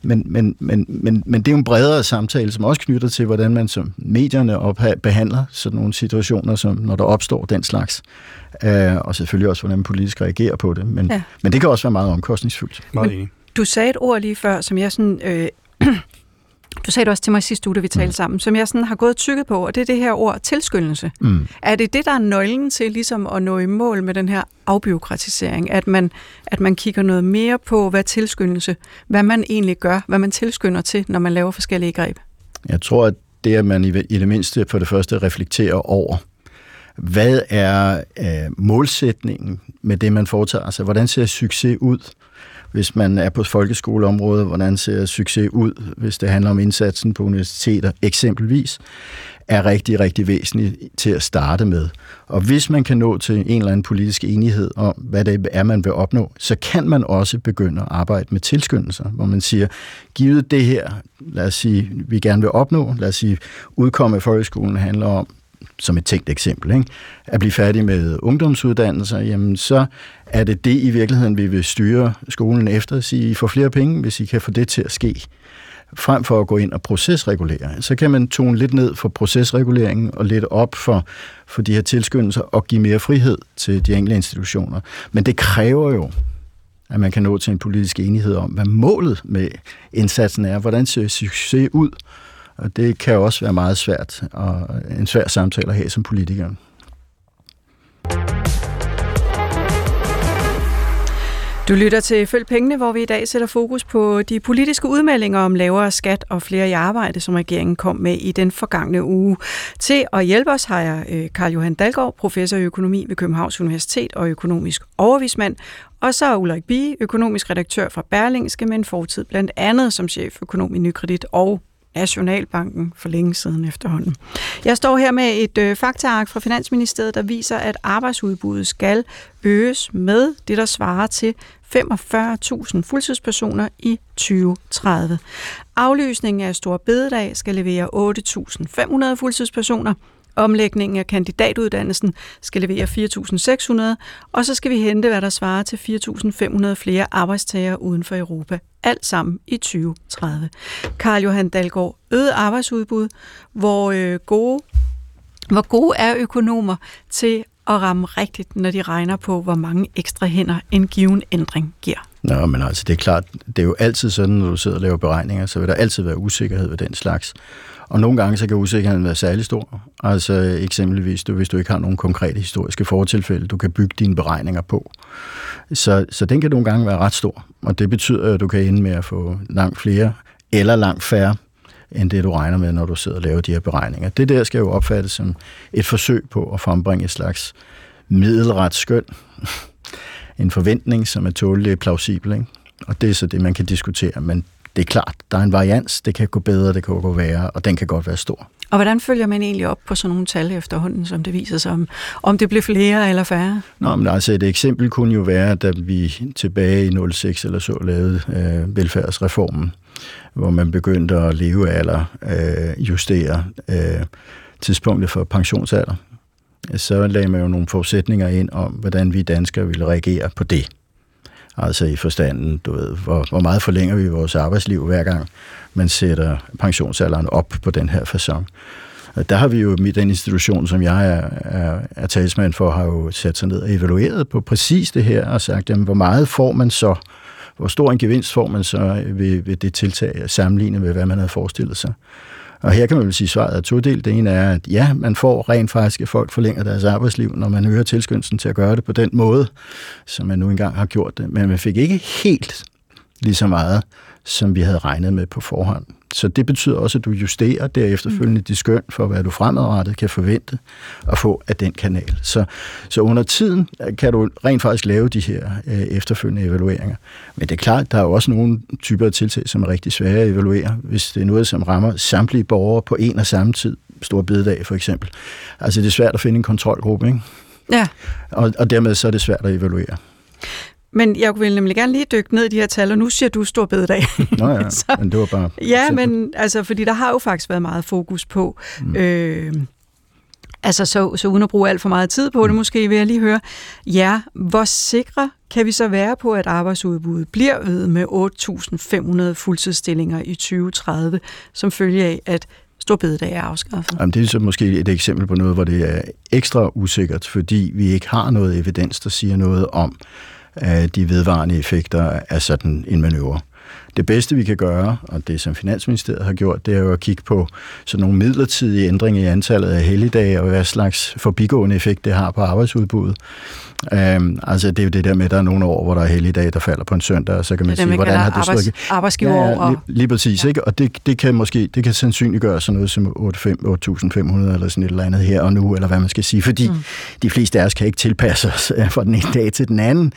men, men, men, men, men det er jo en bredere samtale, som også knytter til, hvordan man som medierne op, behandler sådan nogle situationer, som når der opstår den slags. Uh, og selvfølgelig også, hvordan man politisk reagerer på det. Men, ja. men det kan også være meget omkostningsfyldt. Meget enig. Du sagde et ord lige før, som jeg sådan... Øh, du sagde det også til mig sidste uge, da vi talte mm. sammen, som jeg sådan har gået tykket på, og det er det her ord tilskyndelse. Mm. Er det det, der er nøglen til ligesom at nå i mål med den her afbiokratisering? At man, at man kigger noget mere på, hvad tilskyndelse, hvad man egentlig gør, hvad man tilskynder til, når man laver forskellige greb? Jeg tror, at det, at man i, i det mindste for det første reflekterer over, hvad er øh, målsætningen med det, man foretager sig? Hvordan ser succes ud? Hvis man er på folkeskoleområdet, hvordan ser succes ud, hvis det handler om indsatsen på universiteter eksempelvis, er rigtig, rigtig væsentligt til at starte med. Og hvis man kan nå til en eller anden politisk enighed om, hvad det er, man vil opnå, så kan man også begynde at arbejde med tilskyndelser, hvor man siger, givet det her, lad os sige, vi gerne vil opnå, lad os sige, udkomme af folkeskolen handler om som et tænkt eksempel, ikke? at blive færdig med ungdomsuddannelser, jamen så er det det i virkeligheden, vi vil styre skolen efter, at sige, I får flere penge, hvis I kan få det til at ske frem for at gå ind og procesregulere. Så kan man tone lidt ned for procesreguleringen og lidt op for, for de her tilskyndelser og give mere frihed til de enkelte institutioner. Men det kræver jo, at man kan nå til en politisk enighed om, hvad målet med indsatsen er, hvordan ser succes ud, og det kan også være meget svært, og en svær samtale at have som politiker. Du lytter til Følg Pengene, hvor vi i dag sætter fokus på de politiske udmeldinger om lavere skat og flere i arbejde, som regeringen kom med i den forgangne uge. Til at hjælpe os har jeg øh, Karl Johan Dalgaard, professor i økonomi ved Københavns Universitet og økonomisk overvismand, og så er Ulrik Bie, økonomisk redaktør fra Berlingske, med en fortid blandt andet som chef økonom i Nykredit og Nationalbanken for længe siden efterhånden. Jeg står her med et øh, faktaark fra Finansministeriet, der viser, at arbejdsudbuddet skal øges med det, der svarer til 45.000 fuldtidspersoner i 2030. Aflysningen af Stor Bededag skal levere 8.500 fuldtidspersoner, Omlægningen af kandidatuddannelsen skal levere 4.600, og så skal vi hente, hvad der svarer til 4.500 flere arbejdstagere uden for Europa. Alt sammen i 2030. Karl Johan Dalgaard, øget arbejdsudbud, hvor øh, gode hvor gode er økonomer til at ramme rigtigt, når de regner på, hvor mange ekstra hænder en given ændring giver? Nå, men altså, det er klart, det er jo altid sådan, når du sidder og laver beregninger, så vil der altid være usikkerhed ved den slags. Og nogle gange så kan usikkerheden være særlig stor. Altså eksempelvis, du, hvis du ikke har nogen konkrete historiske fortilfælde, du kan bygge dine beregninger på. Så, så den kan nogle gange være ret stor, og det betyder, at du kan ende med at få langt flere eller langt færre end det, du regner med, når du sidder og laver de her beregninger. Det der skal jo opfattes som et forsøg på at frembringe et slags middelret skøn. en forventning, som er tålelig plausibel. Ikke? Og det er så det, man kan diskutere. Men det er klart, der er en varians. Det kan gå bedre, det kan gå værre, og den kan godt være stor. Og hvordan følger man egentlig op på sådan nogle tal efterhånden, som det viser sig, om, om det bliver flere eller færre? Nå, men altså et eksempel kunne jo være, da vi tilbage i 06 eller så lavede øh, velfærdsreformen, hvor man begyndte at leve eller øh, justere øh, tidspunktet for pensionsalder. Så lagde man jo nogle forudsætninger ind om, hvordan vi danskere ville reagere på det. Altså i forstanden, du ved, hvor, hvor meget forlænger vi vores arbejdsliv hver gang man sætter pensionsalderen op på den her façon. Der har vi jo, med den institution, som jeg er, er, er talsmand for, har jo sat sig ned og evalueret på præcis det her og sagt, jamen, hvor meget får man så, hvor stor en gevinst får man så ved, ved det tiltag sammenlignet med, hvad man havde forestillet sig. Og her kan man vel sige, at svaret er todelt. Det ene er, at ja, man får rent faktisk, at folk forlænger deres arbejdsliv, når man øger tilskyndelsen til at gøre det på den måde, som man nu engang har gjort det. Men man fik ikke helt lige så meget, som vi havde regnet med på forhånd. Så det betyder også, at du justerer der efterfølgende de skøn for, hvad du fremadrettet kan forvente at få af den kanal. Så, så under tiden kan du rent faktisk lave de her øh, efterfølgende evalueringer. Men det er klart, der er også nogle typer af tiltag, som er rigtig svære at evaluere, hvis det er noget, som rammer samtlige borgere på en og samme tid. Stor bededag for eksempel. Altså det er svært at finde en kontrolgruppe, ikke? Ja. Og, og dermed så er det svært at evaluere. Men jeg vil nemlig gerne lige dykke ned i de her tal, og nu siger du stor bededag. Nå ja, så, men det var bare... Ja, men altså, fordi der har jo faktisk været meget fokus på... Mm. Øh, altså, så, så uden at bruge alt for meget tid på det, mm. måske vil jeg lige høre, ja, hvor sikre kan vi så være på, at arbejdsudbuddet bliver ved med 8.500 fuldtidsstillinger i 2030, som følge af, at stor bededag er afskaffet? Jamen, det er så måske et eksempel på noget, hvor det er ekstra usikkert, fordi vi ikke har noget evidens, der siger noget om, af de vedvarende effekter af sådan en manøvre. Det bedste, vi kan gøre, og det som Finansministeriet har gjort, det er jo at kigge på sådan nogle midlertidige ændringer i antallet af helligdage, og hvad slags forbigående effekt det har på arbejdsudbuddet. Um, altså det er jo det der med, at der er nogle år, hvor der er helligdage, der falder på en søndag, og så kan man sige, hvordan har det arbejds, slået? Arbejdsgiver ja, lige, lige præcis, ja. ikke? og det, det kan måske, det kan sandsynliggøre sådan noget som 8.500 eller sådan et eller andet her og nu, eller hvad man skal sige, fordi mm. de fleste af os kan ikke tilpasse os øh, fra den ene dag til den anden,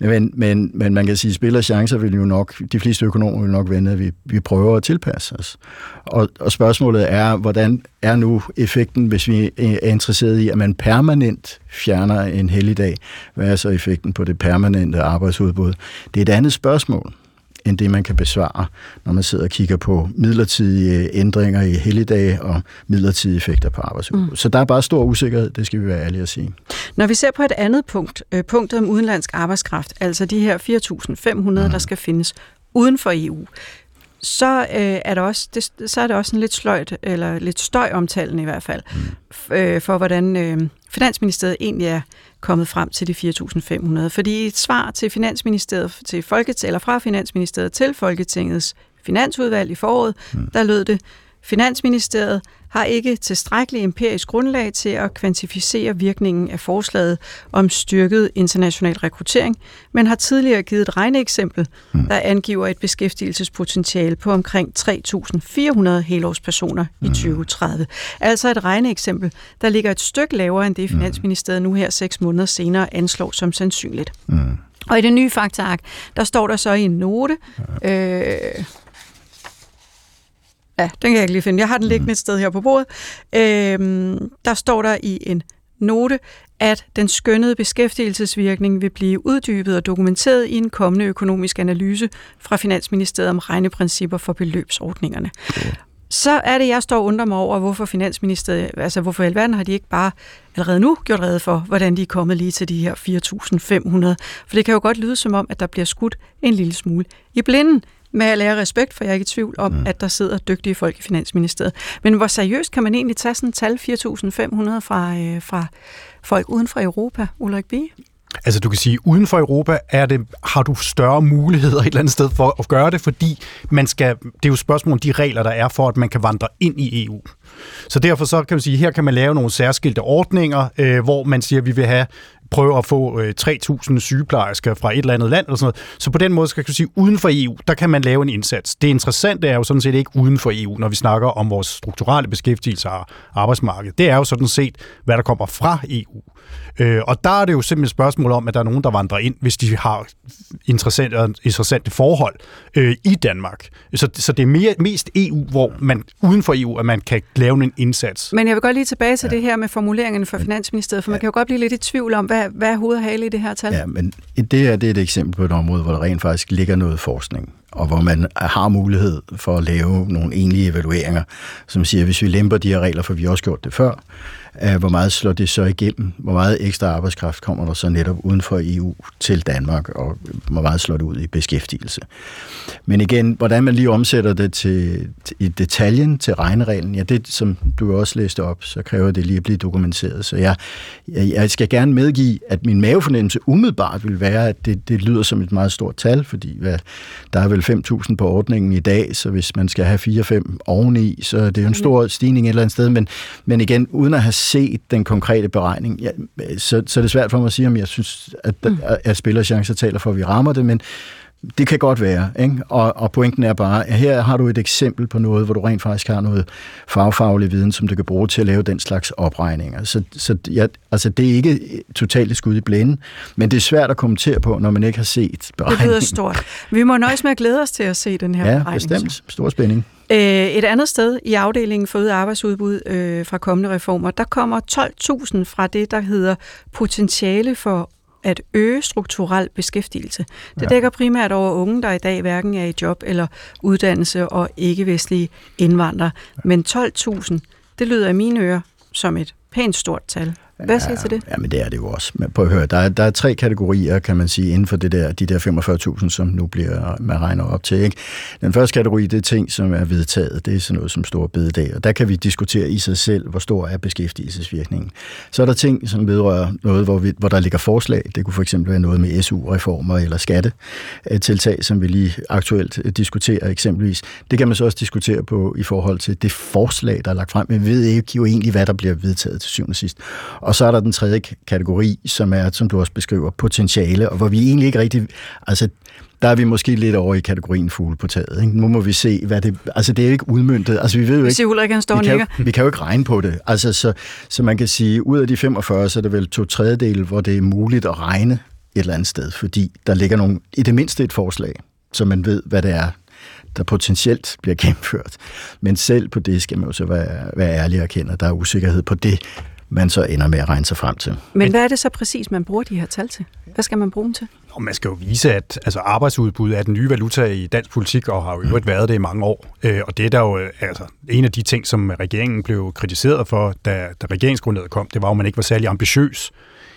men, men, men man kan sige, at spiller chancer vil jo nok, de fleste økonomer vil nok vende, at vi, vi prøver at tilpasse os. Og, og spørgsmålet er, hvordan er nu effekten, hvis vi er interesseret i, at man permanent fjerner en helligdag? Hvad er så effekten på det permanente arbejdsudbud? Det er et andet spørgsmål end det, man kan besvare, når man sidder og kigger på midlertidige ændringer i helligdage og midlertidige effekter på arbejdsudbud. Mm. Så der er bare stor usikkerhed, det skal vi være ærlige at sige. Når vi ser på et andet punkt, øh, punktet om udenlandsk arbejdskraft, altså de her 4.500, mm. der skal findes uden for EU, så, øh, er der også, det, så er det også en lidt sløjt, eller lidt støjomtalen i hvert fald, mm. øh, for hvordan øh, Finansministeriet egentlig er kommet frem til de 4.500. Fordi et svar til Finansministeriet, til Folket, eller fra Finansministeriet til Folketingets Finansudvalg i foråret, mm. der lød det, Finansministeriet har ikke tilstrækkelig empirisk grundlag til at kvantificere virkningen af forslaget om styrket international rekruttering, men har tidligere givet et regneeksempel, hmm. der angiver et beskæftigelsespotentiale på omkring 3.400 helårspersoner i 2030. Hmm. Altså et regneeksempel, der ligger et stykke lavere end det, hmm. Finansministeriet nu her seks måneder senere anslår som sandsynligt. Mm. Og i det nye faktaark, der står der så i en note, øh, Ja, den kan jeg ikke lige finde. Jeg har den liggende et sted her på bordet. Øhm, der står der i en note, at den skønnede beskæftigelsesvirkning vil blive uddybet og dokumenteret i en kommende økonomisk analyse fra Finansministeriet om regneprincipper for beløbsordningerne. Så er det, jeg står og undrer mig over, hvorfor Finansministeriet, altså hvorfor i alverden har de ikke bare allerede nu gjort redde for, hvordan de er kommet lige til de her 4.500. For det kan jo godt lyde som om, at der bliver skudt en lille smule i blinden med at lære respekt, for jeg er ikke i tvivl om, mm. at der sidder dygtige folk i Finansministeriet. Men hvor seriøst kan man egentlig tage sådan et tal 4.500 fra, øh, fra folk uden for Europa, Ulrik Bie? Altså du kan sige, uden for Europa er det, har du større muligheder et eller andet sted for at gøre det, fordi man skal, det er jo spørgsmål om de regler, der er for, at man kan vandre ind i EU. Så derfor så kan man sige, her kan man lave nogle særskilte ordninger, øh, hvor man siger, at vi vil have prøve at få øh, 3.000 sygeplejersker fra et eller andet land. Eller sådan noget. Så på den måde skal jeg sige, uden for EU, der kan man lave en indsats. Det interessante er jo sådan set ikke uden for EU, når vi snakker om vores strukturelle beskæftigelse og arbejdsmarked. Det er jo sådan set, hvad der kommer fra EU. Øh, og der er det jo simpelthen et spørgsmål om, at der er nogen, der vandrer ind, hvis de har interessante, interessante forhold øh, i Danmark. Så, så det er mere, mest EU, hvor man uden for EU, at man kan lave en indsats. Men jeg vil godt lige tilbage til ja. det her med formuleringerne fra Finansministeriet, for ja. man kan jo godt blive lidt i tvivl om, hvad, hvad er hovedhale i det her tal? Ja, men det er, det er et eksempel på et område, hvor der rent faktisk ligger noget forskning og hvor man har mulighed for at lave nogle egentlige evalueringer, som siger, at hvis vi lemper de her regler, for vi har også gjort det før, øh, hvor meget slår det så igennem? Hvor meget ekstra arbejdskraft kommer der så netop uden for EU til Danmark, og hvor meget slår det ud i beskæftigelse? Men igen, hvordan man lige omsætter det til, i detaljen til regnereglen, ja, det som du også læste op, så kræver det lige at blive dokumenteret. Så jeg, jeg skal gerne medgive, at min mavefornemmelse umiddelbart vil være, at det, det lyder som et meget stort tal, fordi hvad, der er vel 5.000 på ordningen i dag, så hvis man skal have 4-5 oveni, så det er jo en stor stigning et eller andet sted. Men, men igen, uden at have set den konkrete beregning, ja, så, så er det svært for mig at sige, om jeg synes, at, mm. at spillerchancer taler for, at vi rammer det, men det kan godt være, ikke? Og, og pointen er bare, at her har du et eksempel på noget, hvor du rent faktisk har noget fagfaglig viden, som du kan bruge til at lave den slags opregninger. Så, så ja, altså, det er ikke totalt skud i blinde, men det er svært at kommentere på, når man ikke har set beregningen. Det lyder stort. Vi må nøjes med at glæde os til at se den her ja, beregning. Ja, bestemt. Stor spænding. Øh, et andet sted i afdelingen for øget arbejdsudbud øh, fra kommende reformer, der kommer 12.000 fra det, der hedder potentiale for at øge strukturel beskæftigelse. Det ja. dækker primært over unge, der i dag hverken er i job eller uddannelse og ikke-vestlige indvandrere. Men 12.000, det lyder i mine ører som et pænt stort tal. Hvad siger ja, til det? Ja, men det er det jo også. Men prøv at høre, der er, der er tre kategorier, kan man sige, inden for det der, de der 45.000, som nu bliver, man regner op til. Ikke? Den første kategori, det er ting, som er vedtaget. Det er sådan noget som stor bededag, og der kan vi diskutere i sig selv, hvor stor er beskæftigelsesvirkningen. Så er der ting, som vedrører noget, hvor, vi, hvor der ligger forslag. Det kunne for eksempel være noget med SU-reformer eller skattetiltag, som vi lige aktuelt diskuterer eksempelvis. Det kan man så også diskutere på i forhold til det forslag, der er lagt frem. Men vi ved ikke jo egentlig, hvad der bliver vedtaget til syvende og sidst. Og så er der den tredje kategori, som er, som du også beskriver, potentiale, og hvor vi egentlig ikke rigtig... Altså, der er vi måske lidt over i kategorien fugle på taget. Ikke? Nu må vi se, hvad det... Altså, det er ikke udmyndtet. Altså, vi ved jo ikke... Ulrik, han står vi, kan jo, vi kan jo ikke regne på det. Altså, så, så man kan sige, ud af de 45, så er det vel to tredjedel, hvor det er muligt at regne et eller andet sted, fordi der ligger nogle, i det mindste et forslag, så man ved, hvad det er, der potentielt bliver gennemført. Men selv på det skal man jo så være, være ærlig og erkende, at der er usikkerhed på det man så ender med at regne sig frem til. Men, hvad er det så præcis, man bruger de her tal til? Hvad skal man bruge dem til? Og man skal jo vise, at altså, arbejdsudbud er den nye valuta i dansk politik, og har jo øvrigt været det i mange år. Øh, og det er der jo øh, altså, en af de ting, som regeringen blev kritiseret for, da, da regeringsgrundlaget kom, det var jo, at man ikke var særlig ambitiøs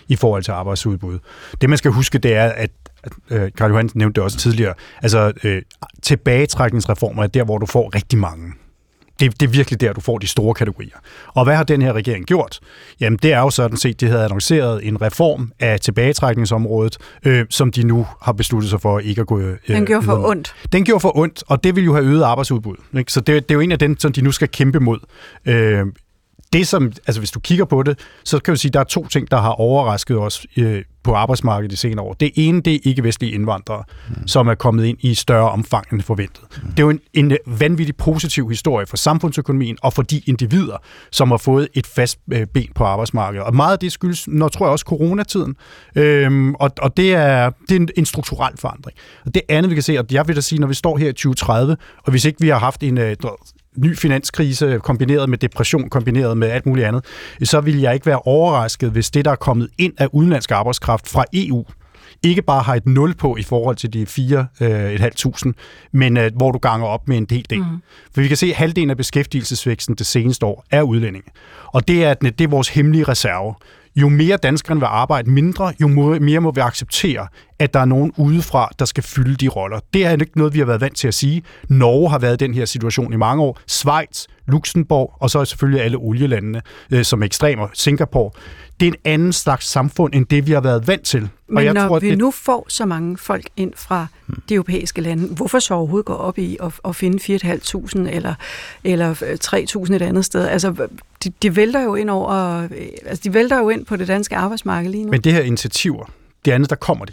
i forhold til arbejdsudbud. Det, man skal huske, det er, at øh, Karl Johan nævnte det også tidligere, altså øh, tilbagetrækningsreformer er der, hvor du får rigtig mange det, det er virkelig der, du får de store kategorier. Og hvad har den her regering gjort? Jamen, det er jo sådan set, de havde annonceret en reform af tilbagetrækningsområdet, øh, som de nu har besluttet sig for ikke at gå... Øh, den gjorde for ondt. Den gjorde for ondt, og det vil jo have øget arbejdsudbud. Ikke? Så det, det er jo en af dem, som de nu skal kæmpe mod. Øh, det som, altså hvis du kigger på det, så kan du sige, at der er to ting, der har overrasket os øh, på arbejdsmarkedet de senere år. Det ene, det er ikke-vestlige indvandrere, mm. som er kommet ind i større omfang end forventet. Mm. Det er jo en, en vanvittig positiv historie for samfundsøkonomien og for de individer, som har fået et fast øh, ben på arbejdsmarkedet. Og meget af det skyldes, når tror jeg også, coronatiden. Øhm, og, og det er, det er en, en strukturel forandring. Og det andet, vi kan se, og jeg vil da sige, når vi står her i 2030, og hvis ikke vi har haft en øh, ny finanskrise kombineret med depression, kombineret med alt muligt andet, så vil jeg ikke være overrasket, hvis det, der er kommet ind af udenlandsk arbejdskraft fra EU, ikke bare har et nul på i forhold til de 4.500, øh, men øh, hvor du ganger op med en del del. Mm. For vi kan se, at halvdelen af beskæftigelsesvæksten det seneste år er udlændinge. Og det er, det er vores hemmelige reserve jo mere danskerne vil arbejde mindre, jo mere må vi acceptere, at der er nogen udefra, der skal fylde de roller. Det er ikke noget, vi har været vant til at sige. Norge har været i den her situation i mange år. Schweiz, Luxembourg, og så er selvfølgelig alle olielandene, øh, som ekstremer, Singapore. Det er en anden slags samfund, end det vi har været vant til. Men og jeg når tror, vi det... nu får så mange folk ind fra de europæiske lande, hvorfor så overhovedet gå op i at, at finde 4.500 eller, eller 3.000 et andet sted? Altså, de, de vælter jo ind over, øh, altså de vælter jo ind på det danske arbejdsmarked lige nu. Men det her initiativer, det andet, der kommer de.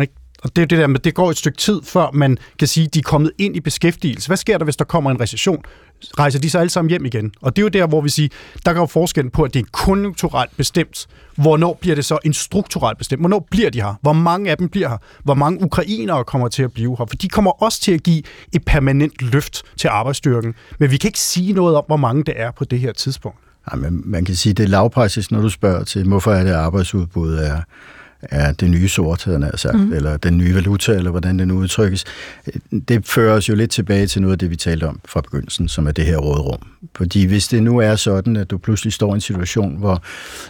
Ikke? Og det er det der med, det går et stykke tid, før man kan sige, at de er kommet ind i beskæftigelse. Hvad sker der, hvis der kommer en recession? Rejser de så alle sammen hjem igen? Og det er jo der, hvor vi siger, der går forskellen på, at det er konjunkturelt bestemt. Hvornår bliver det så en strukturelt bestemt? Hvornår bliver de her? Hvor mange af dem bliver her? Hvor mange ukrainere kommer til at blive her? For de kommer også til at give et permanent løft til arbejdsstyrken. Men vi kan ikke sige noget om, hvor mange det er på det her tidspunkt. Nej, men man kan sige, det er lavpraktisk, når du spørger til, hvorfor er det arbejdsudbud er er det nye sort, havde han sagt, mm. eller den nye valuta, eller hvordan det nu udtrykkes. Det fører os jo lidt tilbage til noget af det, vi talte om fra begyndelsen, som er det her rådrum. Fordi hvis det nu er sådan, at du pludselig står i en situation, hvor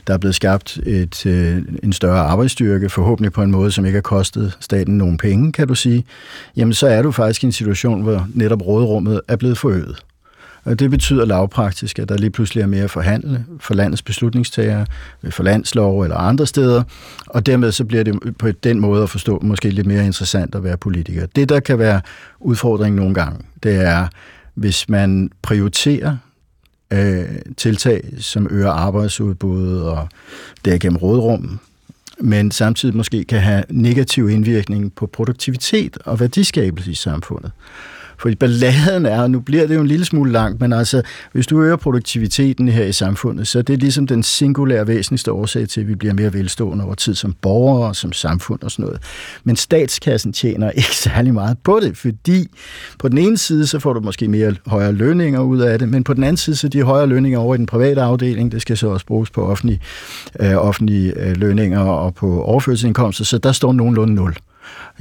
der er blevet skabt et, øh, en større arbejdsstyrke, forhåbentlig på en måde, som ikke har kostet staten nogen penge, kan du sige, jamen så er du faktisk i en situation, hvor netop rådrummet er blevet forøget. Og det betyder lavpraktisk, at der lige pludselig er mere at forhandle for landets beslutningstagere, øh, for landslov eller andre steder, og dermed så bliver det på den måde at forstå måske lidt mere interessant at være politiker. Det, der kan være udfordringen nogle gange, det er, hvis man prioriterer øh, tiltag, som øger arbejdsudbuddet og derigennem rådrum, men samtidig måske kan have negativ indvirkning på produktivitet og værdiskabelse i samfundet. Fordi balladen er, og nu bliver det jo en lille smule langt, men altså, hvis du øger produktiviteten her i samfundet, så er det ligesom den singulære væsentligste årsag til, at vi bliver mere velstående over tid som borgere og som samfund og sådan noget. Men statskassen tjener ikke særlig meget på det, fordi på den ene side, så får du måske mere højere lønninger ud af det, men på den anden side, så de højere lønninger over i den private afdeling, det skal så også bruges på offentlige, øh, offentlige øh, lønninger og på overførselsindkomster, så der står nogenlunde nul.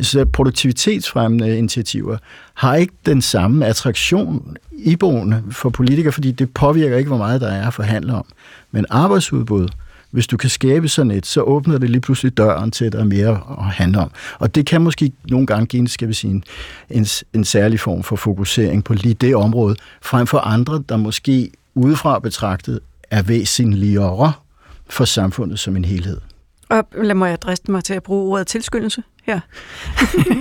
Så produktivitetsfremmende initiativer har ikke den samme attraktion iboende for politikere, fordi det påvirker ikke, hvor meget der er at forhandle om. Men arbejdsudbud, hvis du kan skabe sådan et, så åbner det lige pludselig døren til, at der er mere at handle om. Og det kan måske nogle gange give skal vi sige, en, en, en særlig form for fokusering på lige det område, frem for andre, der måske udefra betragtet er væsentligere for samfundet som en helhed. Og lad mig adresse mig til at bruge ordet tilskyndelse her.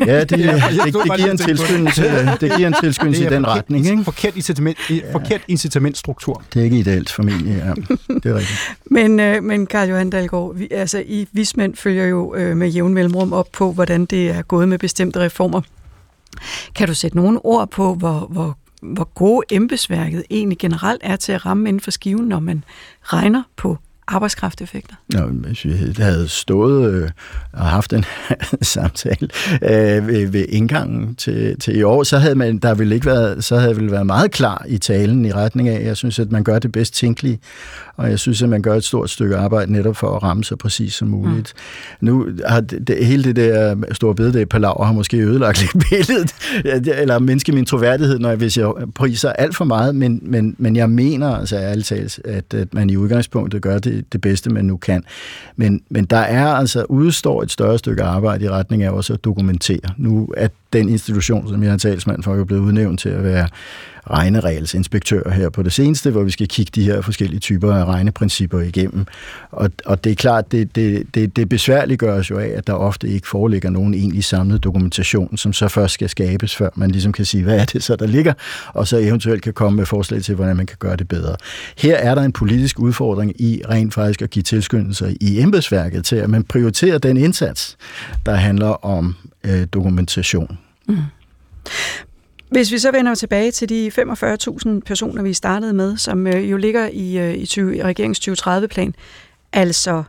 ja, det, det, det, det, giver en tilskyndelse, det giver en tilskyndelse i den forkert, retning. Ikke? Forkert, incitament, ja. forkert incitamentstruktur. Det er ikke ideelt familie, ja. Det er rigtigt. men, øh, men Karl Johan Dahlgaard, vi, altså, I vismænd følger jo øh, med jævn mellemrum op på, hvordan det er gået med bestemte reformer. Kan du sætte nogle ord på, hvor, hvor hvor gode embedsværket egentlig generelt er til at ramme inden for skiven, når man regner på arbejdskrafteffekter? Nå, hvis vi havde stået øh, og haft en samtale øh, ved, ved indgangen til, til i år, så havde man, der ville ikke været, så havde vel været meget klar i talen i retning af, jeg synes, at man gør det bedst tænkelige, og jeg synes, at man gør et stort stykke arbejde netop for at ramme så præcis som muligt. Mm. Nu har det, det, hele det der store bededag palaver har måske ødelagt lidt billedet, eller menneske min troværdighed, når jeg, hvis jeg priser alt for meget, men, men, men jeg mener altså ærligt talt, at, at man i udgangspunktet gør det det, bedste, man nu kan. Men, men der er altså udstår et større stykke arbejde i retning af også at dokumentere. Nu er den institution, som jeg er talsmand for, jo blevet udnævnt til at være regneregelsinspektør her på det seneste, hvor vi skal kigge de her forskellige typer af regneprincipper igennem. Og, og det er klart, det, det, det, det besværliggøres jo af, at der ofte ikke foreligger nogen egentlig samlet dokumentation, som så først skal skabes, før man ligesom kan sige, hvad er det så, der ligger, og så eventuelt kan komme med forslag til, hvordan man kan gøre det bedre. Her er der en politisk udfordring i rent faktisk at give tilskyndelser i embedsværket til, at man prioriterer den indsats, der handler om øh, dokumentation. Mm. Hvis vi så vender tilbage til de 45.000 personer, vi startede med, som øh, jo ligger i, øh, i, 20, i regeringens 2030-plan, altså,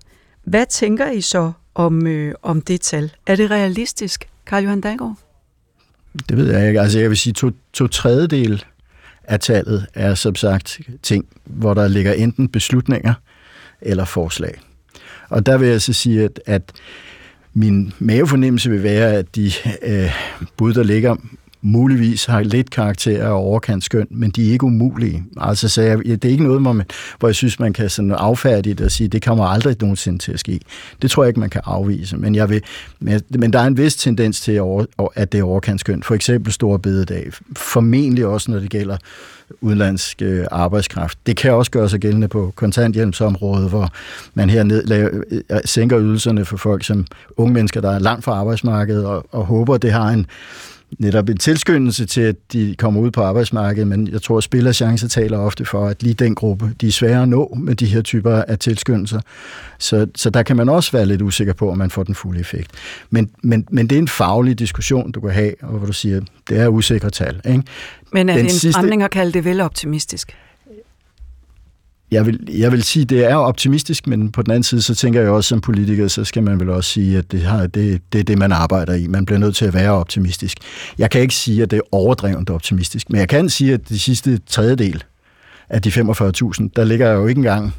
hvad tænker I så om, øh, om det tal? Er det realistisk, Karl Johan Dahlgaard? Det ved jeg ikke. Altså, jeg vil sige, to, to tredjedel af tallet er som sagt ting, hvor der ligger enten beslutninger eller forslag. Og der vil jeg så sige, at, at min mavefornemmelse vil være, at de øh, bud, der ligger muligvis har lidt karakter af overkantskøn, men de er ikke umulige. Altså, så jeg, det er ikke noget, hvor, man, hvor jeg synes, man kan sådan affærdigt og sige, det kommer aldrig nogensinde til at ske. Det tror jeg ikke, man kan afvise. Men, jeg vil, men, men der er en vis tendens til, at det er overkantskøn. For eksempel store bededag. Formentlig også, når det gælder udenlandsk øh, arbejdskraft. Det kan også gøre sig gældende på kontanthjælpsområdet, hvor man her ned, laver, øh, sænker ydelserne for folk som unge mennesker, der er langt fra arbejdsmarkedet, og, og håber, det har en netop en tilskyndelse til, at de kommer ud på arbejdsmarkedet, men jeg tror, at spillerchance taler ofte for, at lige den gruppe, de er svære at nå med de her typer af tilskyndelser. Så, så der kan man også være lidt usikker på, om man får den fulde effekt. Men, men, men det er en faglig diskussion, du kan have, og hvor du siger, det er usikre tal. Ikke? Men er den det en sidste... fremning at kalde det vel optimistisk? Jeg vil, jeg vil sige, det er optimistisk, men på den anden side, så tænker jeg også som politiker, så skal man vel også sige, at det, har, det, det er det, man arbejder i. Man bliver nødt til at være optimistisk. Jeg kan ikke sige, at det er overdrevent optimistisk, men jeg kan sige, at de sidste tredjedel af de 45.000, der ligger jo ikke engang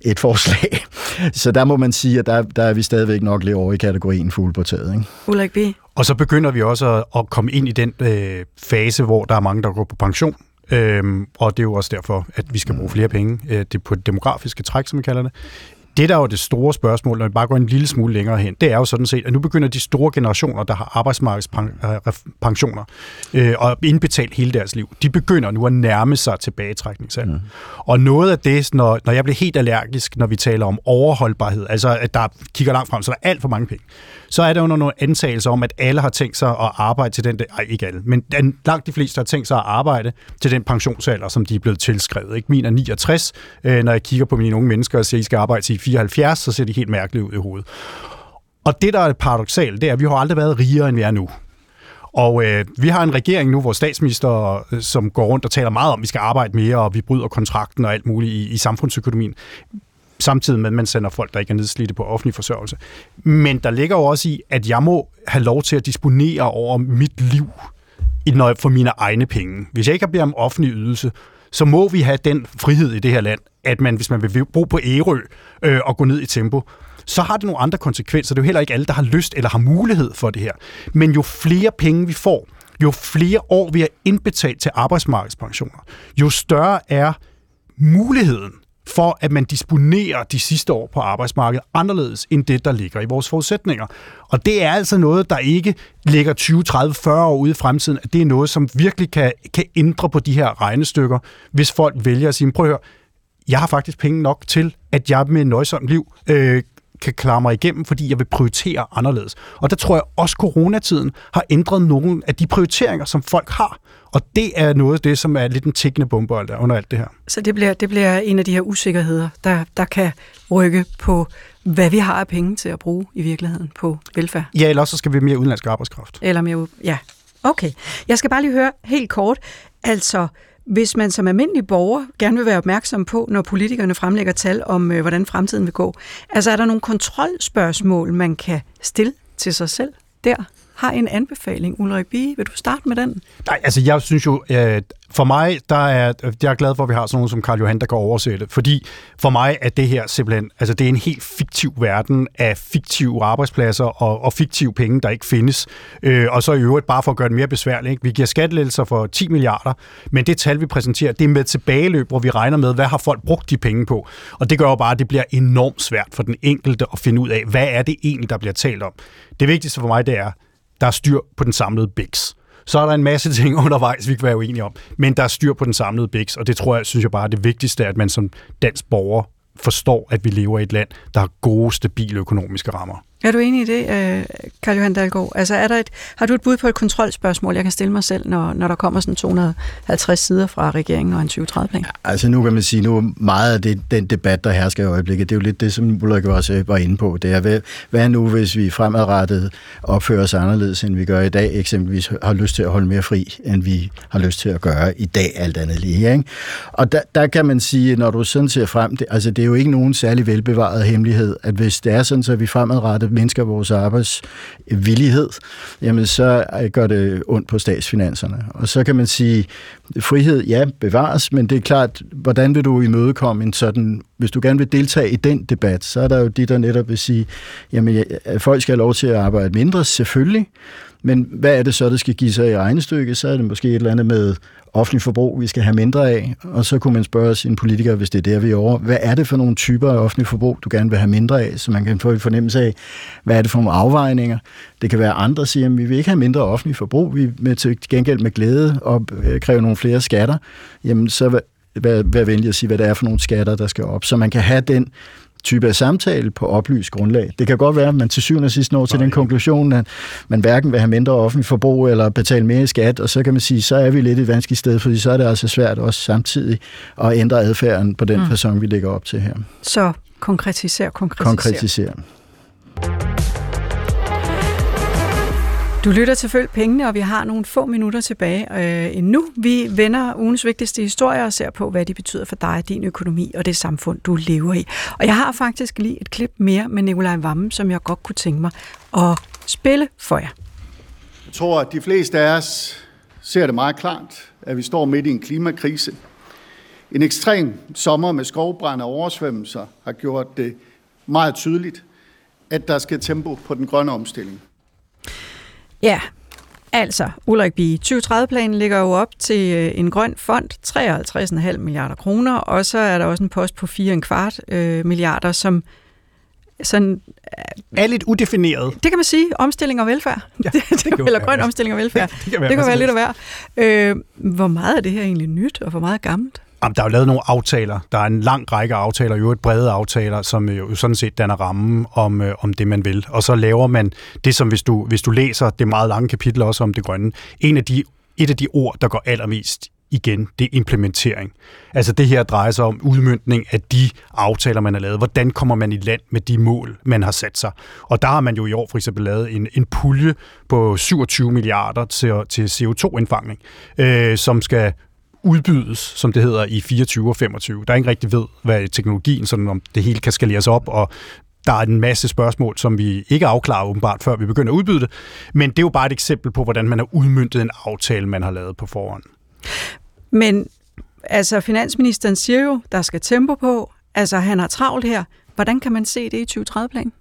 et forslag. Så der må man sige, at der, der er vi stadigvæk nok lidt over i kategorien fugle på taget. Ikke? Ulrik B. Og så begynder vi også at, at komme ind i den øh, fase, hvor der er mange, der går på pension. Øhm, og det er jo også derfor, at vi skal bruge flere penge øh, det på det demografiske træk, som vi kalder det. Det, der er jo det store spørgsmål, når vi bare går en lille smule længere hen, det er jo sådan set, at nu begynder de store generationer, der har arbejdsmarkedspensioner øh, og indbetalt hele deres liv, de begynder nu at nærme sig tilbagetrækningsalder. Mm. Og noget af det, når, når jeg bliver helt allergisk, når vi taler om overholdbarhed, altså at der kigger langt frem, så der er alt for mange penge, så er der under nogle antagelser om, at alle har tænkt sig at arbejde til den, ej ikke alle, men langt de fleste har tænkt sig at arbejde til den pensionsalder, som de er blevet tilskrevet. Ikke? Min er 69, øh, når jeg kigger på mine unge mennesker og siger, at I skal arbejde til 74, så ser de helt mærkeligt ud i hovedet. Og det, der er paradoxalt, det er, at vi har aldrig været rigere, end vi er nu. Og øh, vi har en regering nu, hvor statsminister, øh, som går rundt og taler meget om, at vi skal arbejde mere, og vi bryder kontrakten og alt muligt i, i samfundsøkonomien samtidig med, at man sender folk, der ikke er nedslidte på offentlig forsørgelse. Men der ligger jo også i, at jeg må have lov til at disponere over mit liv for mine egne penge. Hvis jeg ikke har bedt om offentlig ydelse, så må vi have den frihed i det her land, at man, hvis man vil bo på Ærø øh, og gå ned i tempo, så har det nogle andre konsekvenser. Det er jo heller ikke alle, der har lyst eller har mulighed for det her. Men jo flere penge vi får, jo flere år vi har indbetalt til arbejdsmarkedspensioner, jo større er muligheden for at man disponerer de sidste år på arbejdsmarkedet anderledes end det, der ligger i vores forudsætninger. Og det er altså noget, der ikke ligger 20, 30, 40 år ude i fremtiden. Det er noget, som virkelig kan, kan ændre på de her regnestykker, hvis folk vælger at sige, prøv at høre, jeg har faktisk penge nok til, at jeg med et nøjsomt liv øh, kan klare mig igennem, fordi jeg vil prioritere anderledes. Og der tror jeg også, coronatiden har ændret nogle af de prioriteringer, som folk har. Og det er noget af det, som er lidt en tækkende bombe under alt det her. Så det bliver, det bliver en af de her usikkerheder, der, der kan rykke på, hvad vi har af penge til at bruge i virkeligheden på velfærd. Ja, eller så skal vi mere udenlandsk arbejdskraft. Eller mere, ja. Okay. Jeg skal bare lige høre helt kort. Altså, hvis man som almindelig borger gerne vil være opmærksom på, når politikerne fremlægger tal om, øh, hvordan fremtiden vil gå, altså er der nogle kontrolspørgsmål, man kan stille til sig selv der? Har en anbefaling. Ulrik Bie, vil du starte med den? Nej, altså jeg synes jo, at for mig, der er, øh, jeg er glad for, at vi har sådan nogen som Karl Johan, der kan oversætte. Fordi for mig er det her simpelthen, altså det er en helt fiktiv verden af fiktive arbejdspladser og, og fiktive penge, der ikke findes. Øh, og så i øvrigt, bare for at gøre det mere besværligt, ikke? vi giver skattelettelser for 10 milliarder, men det tal, vi præsenterer, det er med tilbageløb, hvor vi regner med, hvad har folk brugt de penge på. Og det gør jo bare, at det bliver enormt svært for den enkelte at finde ud af, hvad er det egentlig, der bliver talt om. Det vigtigste for mig, det er, der er styr på den samlede BIX. Så er der en masse ting undervejs, vi kan være uenige om, men der er styr på den samlede BIX, og det tror jeg, synes jeg bare er det vigtigste, at man som dansk borger forstår, at vi lever i et land, der har gode, stabile økonomiske rammer. Er du enig i det, øh, Karl Johan Dahlgaard? Altså, er der et, har du et bud på et kontrolspørgsmål, jeg kan stille mig selv, når, når der kommer sådan 250 sider fra regeringen og en 2030-plan? Altså, nu kan man sige, nu meget af det, den debat, der hersker i øjeblikket, det er jo lidt det, som Ulrik også øh, var inde på. Det er, hvad, hvad nu, hvis vi fremadrettet opfører os anderledes, end vi gør i dag, eksempelvis har lyst til at holde mere fri, end vi har lyst til at gøre i dag, alt andet lige. Ikke? Og der, der kan man sige, når du sådan ser frem, det, altså det er jo ikke nogen særlig velbevaret hemmelighed, at hvis det er sådan, så vi fremadrettet mindsker vores arbejdsvillighed, jamen så øh, gør det ondt på statsfinanserne. Og så kan man sige, frihed, ja, bevares, men det er klart, hvordan vil du imødekomme en sådan, hvis du gerne vil deltage i den debat, så er der jo de, der netop vil sige, jamen folk skal have lov til at arbejde mindre, selvfølgelig, men hvad er det så, der skal give sig i regnestykket? Så er det måske et eller andet med offentlig forbrug, vi skal have mindre af. Og så kunne man spørge sine politikere, hvis det er der, vi er over, hvad er det for nogle typer af offentlig forbrug, du gerne vil have mindre af, så man kan få en fornemmelse af, hvad er det for nogle afvejninger. Det kan være andre, der siger, at vi vil ikke have mindre offentlig forbrug, vi med til gengæld med glæde og kræve nogle flere skatter. Jamen, så vær, vær venlig at sige, hvad det er for nogle skatter, der skal op, så man kan have den type af samtale på oplyst grundlag. Det kan godt være, at man til syvende og sidst når til den konklusion, at man hverken vil have mindre offentlig forbrug eller betale mere i skat, og så kan man sige, så er vi lidt et vanskeligt sted, fordi så er det altså svært også samtidig at ændre adfærden på den mm. person, vi lægger op til her. Så konkretiser, konkretiser. Konkretiser. Du lytter til Følg Pengene, og vi har nogle få minutter tilbage øh, endnu. Vi vender ugens vigtigste historier og ser på, hvad de betyder for dig, din økonomi og det samfund, du lever i. Og jeg har faktisk lige et klip mere med Nikolaj Vammen, som jeg godt kunne tænke mig at spille for jer. Jeg tror, at de fleste af os ser det meget klart, at vi står midt i en klimakrise. En ekstrem sommer med skovbrænde og oversvømmelser har gjort det meget tydeligt, at der skal tempo på den grønne omstilling. Ja, altså, Ulrik Bie, 2030-planen ligger jo op til øh, en grøn fond, 53,5 milliarder kroner, og så er der også en post på 4,25 øh, milliarder, som sådan... Er lidt udefineret. Det kan man sige, omstilling og velfærd. Ja, det, det, det eller grøn omstilling og velfærd. Det, det kan være, det kan være lidt at være. Øh, hvor meget er det her egentlig nyt, og hvor meget gammelt? Jamen, der er jo lavet nogle aftaler. Der er en lang række aftaler, jo et brede aftaler, som jo sådan set danner rammen om, øh, om det, man vil. Og så laver man det, som hvis du, hvis du læser det meget lange kapitel også om det grønne, en af de, et af de ord, der går allermest igen, det er implementering. Altså det her drejer sig om udmyndning af de aftaler, man har lavet. Hvordan kommer man i land med de mål, man har sat sig? Og der har man jo i år for eksempel lavet en, en pulje på 27 milliarder til, til CO2-indfangning, øh, som skal udbydes, som det hedder, i 24 og 25. Der er ingen rigtig ved, hvad teknologien, sådan om det hele kan skaleres op, og der er en masse spørgsmål, som vi ikke afklarer åbenbart, før vi begynder at udbyde det. Men det er jo bare et eksempel på, hvordan man har udmyndtet en aftale, man har lavet på forhånd. Men altså, finansministeren siger jo, der skal tempo på. Altså, han har travlt her. Hvordan kan man se det i 2030-planen?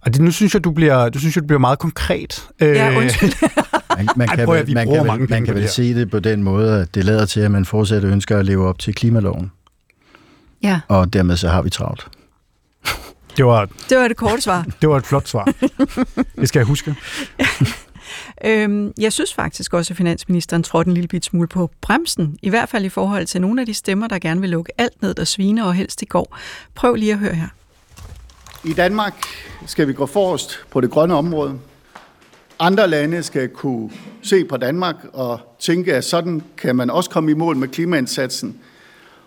Og det, nu synes jeg, du bliver, du synes, jeg, du bliver meget konkret. Ja, øh, undskyld. man, man, kan, vel, man, kan, vel, man kan vel se det på den måde, at det lader til, at man fortsat ønsker at leve op til klimaloven. Ja. Og dermed så har vi travlt. Det var, det var det korte svar. det var et flot svar. det skal jeg huske. øhm, jeg synes faktisk også, at finansministeren trådte en lille bit smule på bremsen, i hvert fald i forhold til nogle af de stemmer, der gerne vil lukke alt ned, der sviner og helst i går. Prøv lige at høre her. I Danmark skal vi gå forrest på det grønne område. Andre lande skal kunne se på Danmark og tænke, at sådan kan man også komme i mål med klimaindsatsen.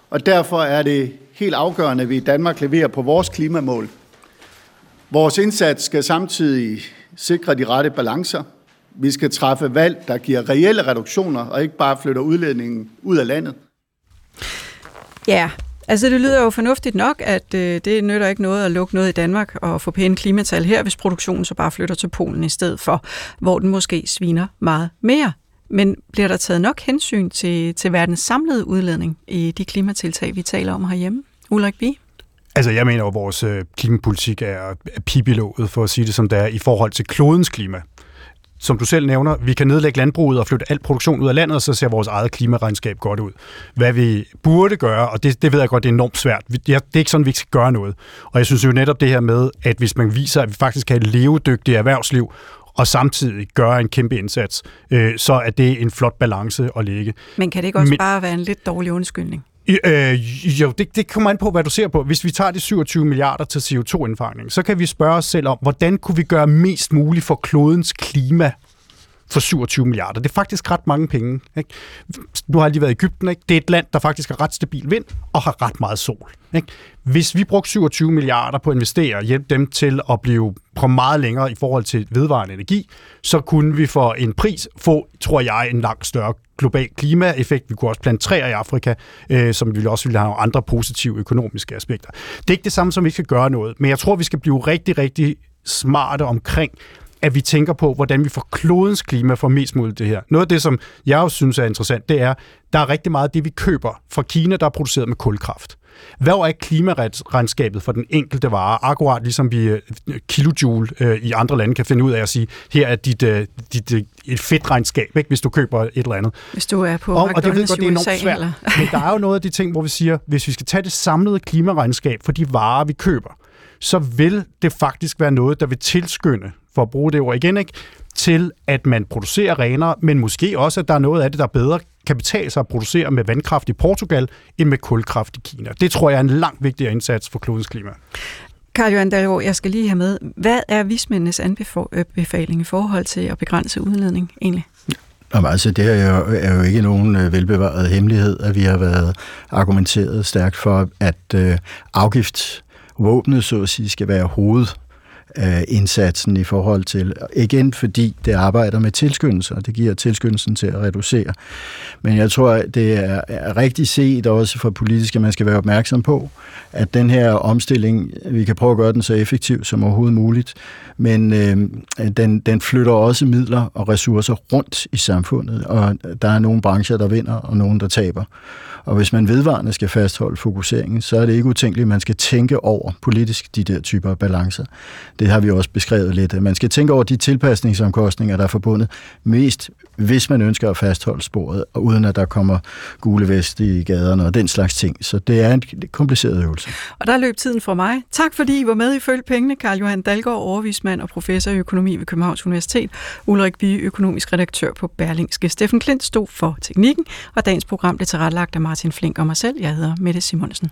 Og derfor er det helt afgørende, at vi i Danmark leverer på vores klimamål. Vores indsats skal samtidig sikre de rette balancer. Vi skal træffe valg, der giver reelle reduktioner, og ikke bare flytter udledningen ud af landet. Ja, Altså det lyder jo fornuftigt nok, at øh, det nytter ikke noget at lukke noget i Danmark og få pæne klimatal her, hvis produktionen så bare flytter til Polen i stedet for, hvor den måske sviner meget mere. Men bliver der taget nok hensyn til, til verdens samlede udledning i de klimatiltag, vi taler om herhjemme? Ulrik Bie? Altså, jeg mener at vores øh, klimapolitik er, er pipilået, for at sige det som det er, i forhold til klodens klima som du selv nævner, vi kan nedlægge landbruget og flytte al produktion ud af landet, og så ser vores eget klimaregnskab godt ud. Hvad vi burde gøre, og det, det ved jeg godt, det er enormt svært. Det er ikke sådan, vi ikke skal gøre noget. Og jeg synes jo netop det her med, at hvis man viser, at vi faktisk kan have et levedygtigt erhvervsliv, og samtidig gøre en kæmpe indsats, øh, så er det en flot balance at lægge. Men kan det ikke også Men, bare være en lidt dårlig undskyldning? Øh, jo, det, det kommer an på, hvad du ser på. Hvis vi tager de 27 milliarder til CO2-indfangning, så kan vi spørge os selv om, hvordan kunne vi gøre mest muligt for klodens klima for 27 milliarder. Det er faktisk ret mange penge. Ikke? Nu har jeg lige været i Ægypten. Ikke? Det er et land, der faktisk har ret stabil vind og har ret meget sol. Ikke? Hvis vi brugte 27 milliarder på at investere og hjælpe dem til at blive på meget længere i forhold til vedvarende energi, så kunne vi for en pris få, tror jeg, en langt større global klimaeffekt. Vi kunne også plante træer i Afrika, øh, som vi også ville have nogle andre positive økonomiske aspekter. Det er ikke det samme, som vi skal gøre noget, men jeg tror, vi skal blive rigtig, rigtig smarte omkring, at vi tænker på, hvordan vi får klodens klima for mest muligt det her. Noget af det, som jeg også synes er interessant, det er, der er rigtig meget af det, vi køber fra Kina, der er produceret med kulkraft. Hvad er klimaregnskabet for den enkelte vare? Akkurat ligesom vi øh, kilojoule øh, i andre lande kan finde ud af at sige, her er dit, øh, dit et fedtregnskab, ikke, hvis du køber et eller andet. Hvis du er på og, og det ved godt, det er enormt svært. Men der er jo noget af de ting, hvor vi siger, hvis vi skal tage det samlede klimaregnskab for de varer, vi køber, så vil det faktisk være noget, der vil tilskynde for at bruge det ord igen, ikke? til at man producerer renere, men måske også, at der er noget af det, der bedre kan betale sig at producere med vandkraft i Portugal, end med kulkraft i Kina. Det tror jeg er en langt vigtigere indsats for klodens klima. Karl Johan Dalgaard, jeg skal lige have med. Hvad er vismændenes anbefaling i forhold til at begrænse udledning egentlig? Jamen, altså, det er jo, er jo ikke nogen øh, velbevaret hemmelighed, at vi har været argumenteret stærkt for, at øh, afgiftsvåbnet, så at sige, skal være hoved øh, indsatsen i forhold til, igen fordi det arbejder med tilskyndelse, og det giver tilskyndelsen til at reducere. Men jeg tror, det er, er rigtig set også fra politisk, at man skal være opmærksom på, at den her omstilling, vi kan prøve at gøre den så effektiv som overhovedet muligt, men øh, den, den flytter også midler og ressourcer rundt i samfundet, og der er nogle brancher, der vinder, og nogle, der taber. Og hvis man vedvarende skal fastholde fokuseringen, så er det ikke utænkeligt, at man skal tænke over politisk de der typer af balancer. Det har vi også beskrevet lidt. Man skal tænke over de tilpasningsomkostninger, der er forbundet mest, hvis man ønsker at fastholde sporet, og uden at der kommer gule vest i gaderne og den slags ting. Så det er en kompliceret øvelse. Og der løb tiden for mig. Tak fordi I var med i Følg Pengene, Karl Johan Dalgaard, overvismand og professor i økonomi ved Københavns Universitet, Ulrik Bie, økonomisk redaktør på Berlingske. Steffen Klint stod for teknikken, og dagens program blev tilrettelagt af Martin Flink og mig selv. Jeg hedder Mette Simonsen.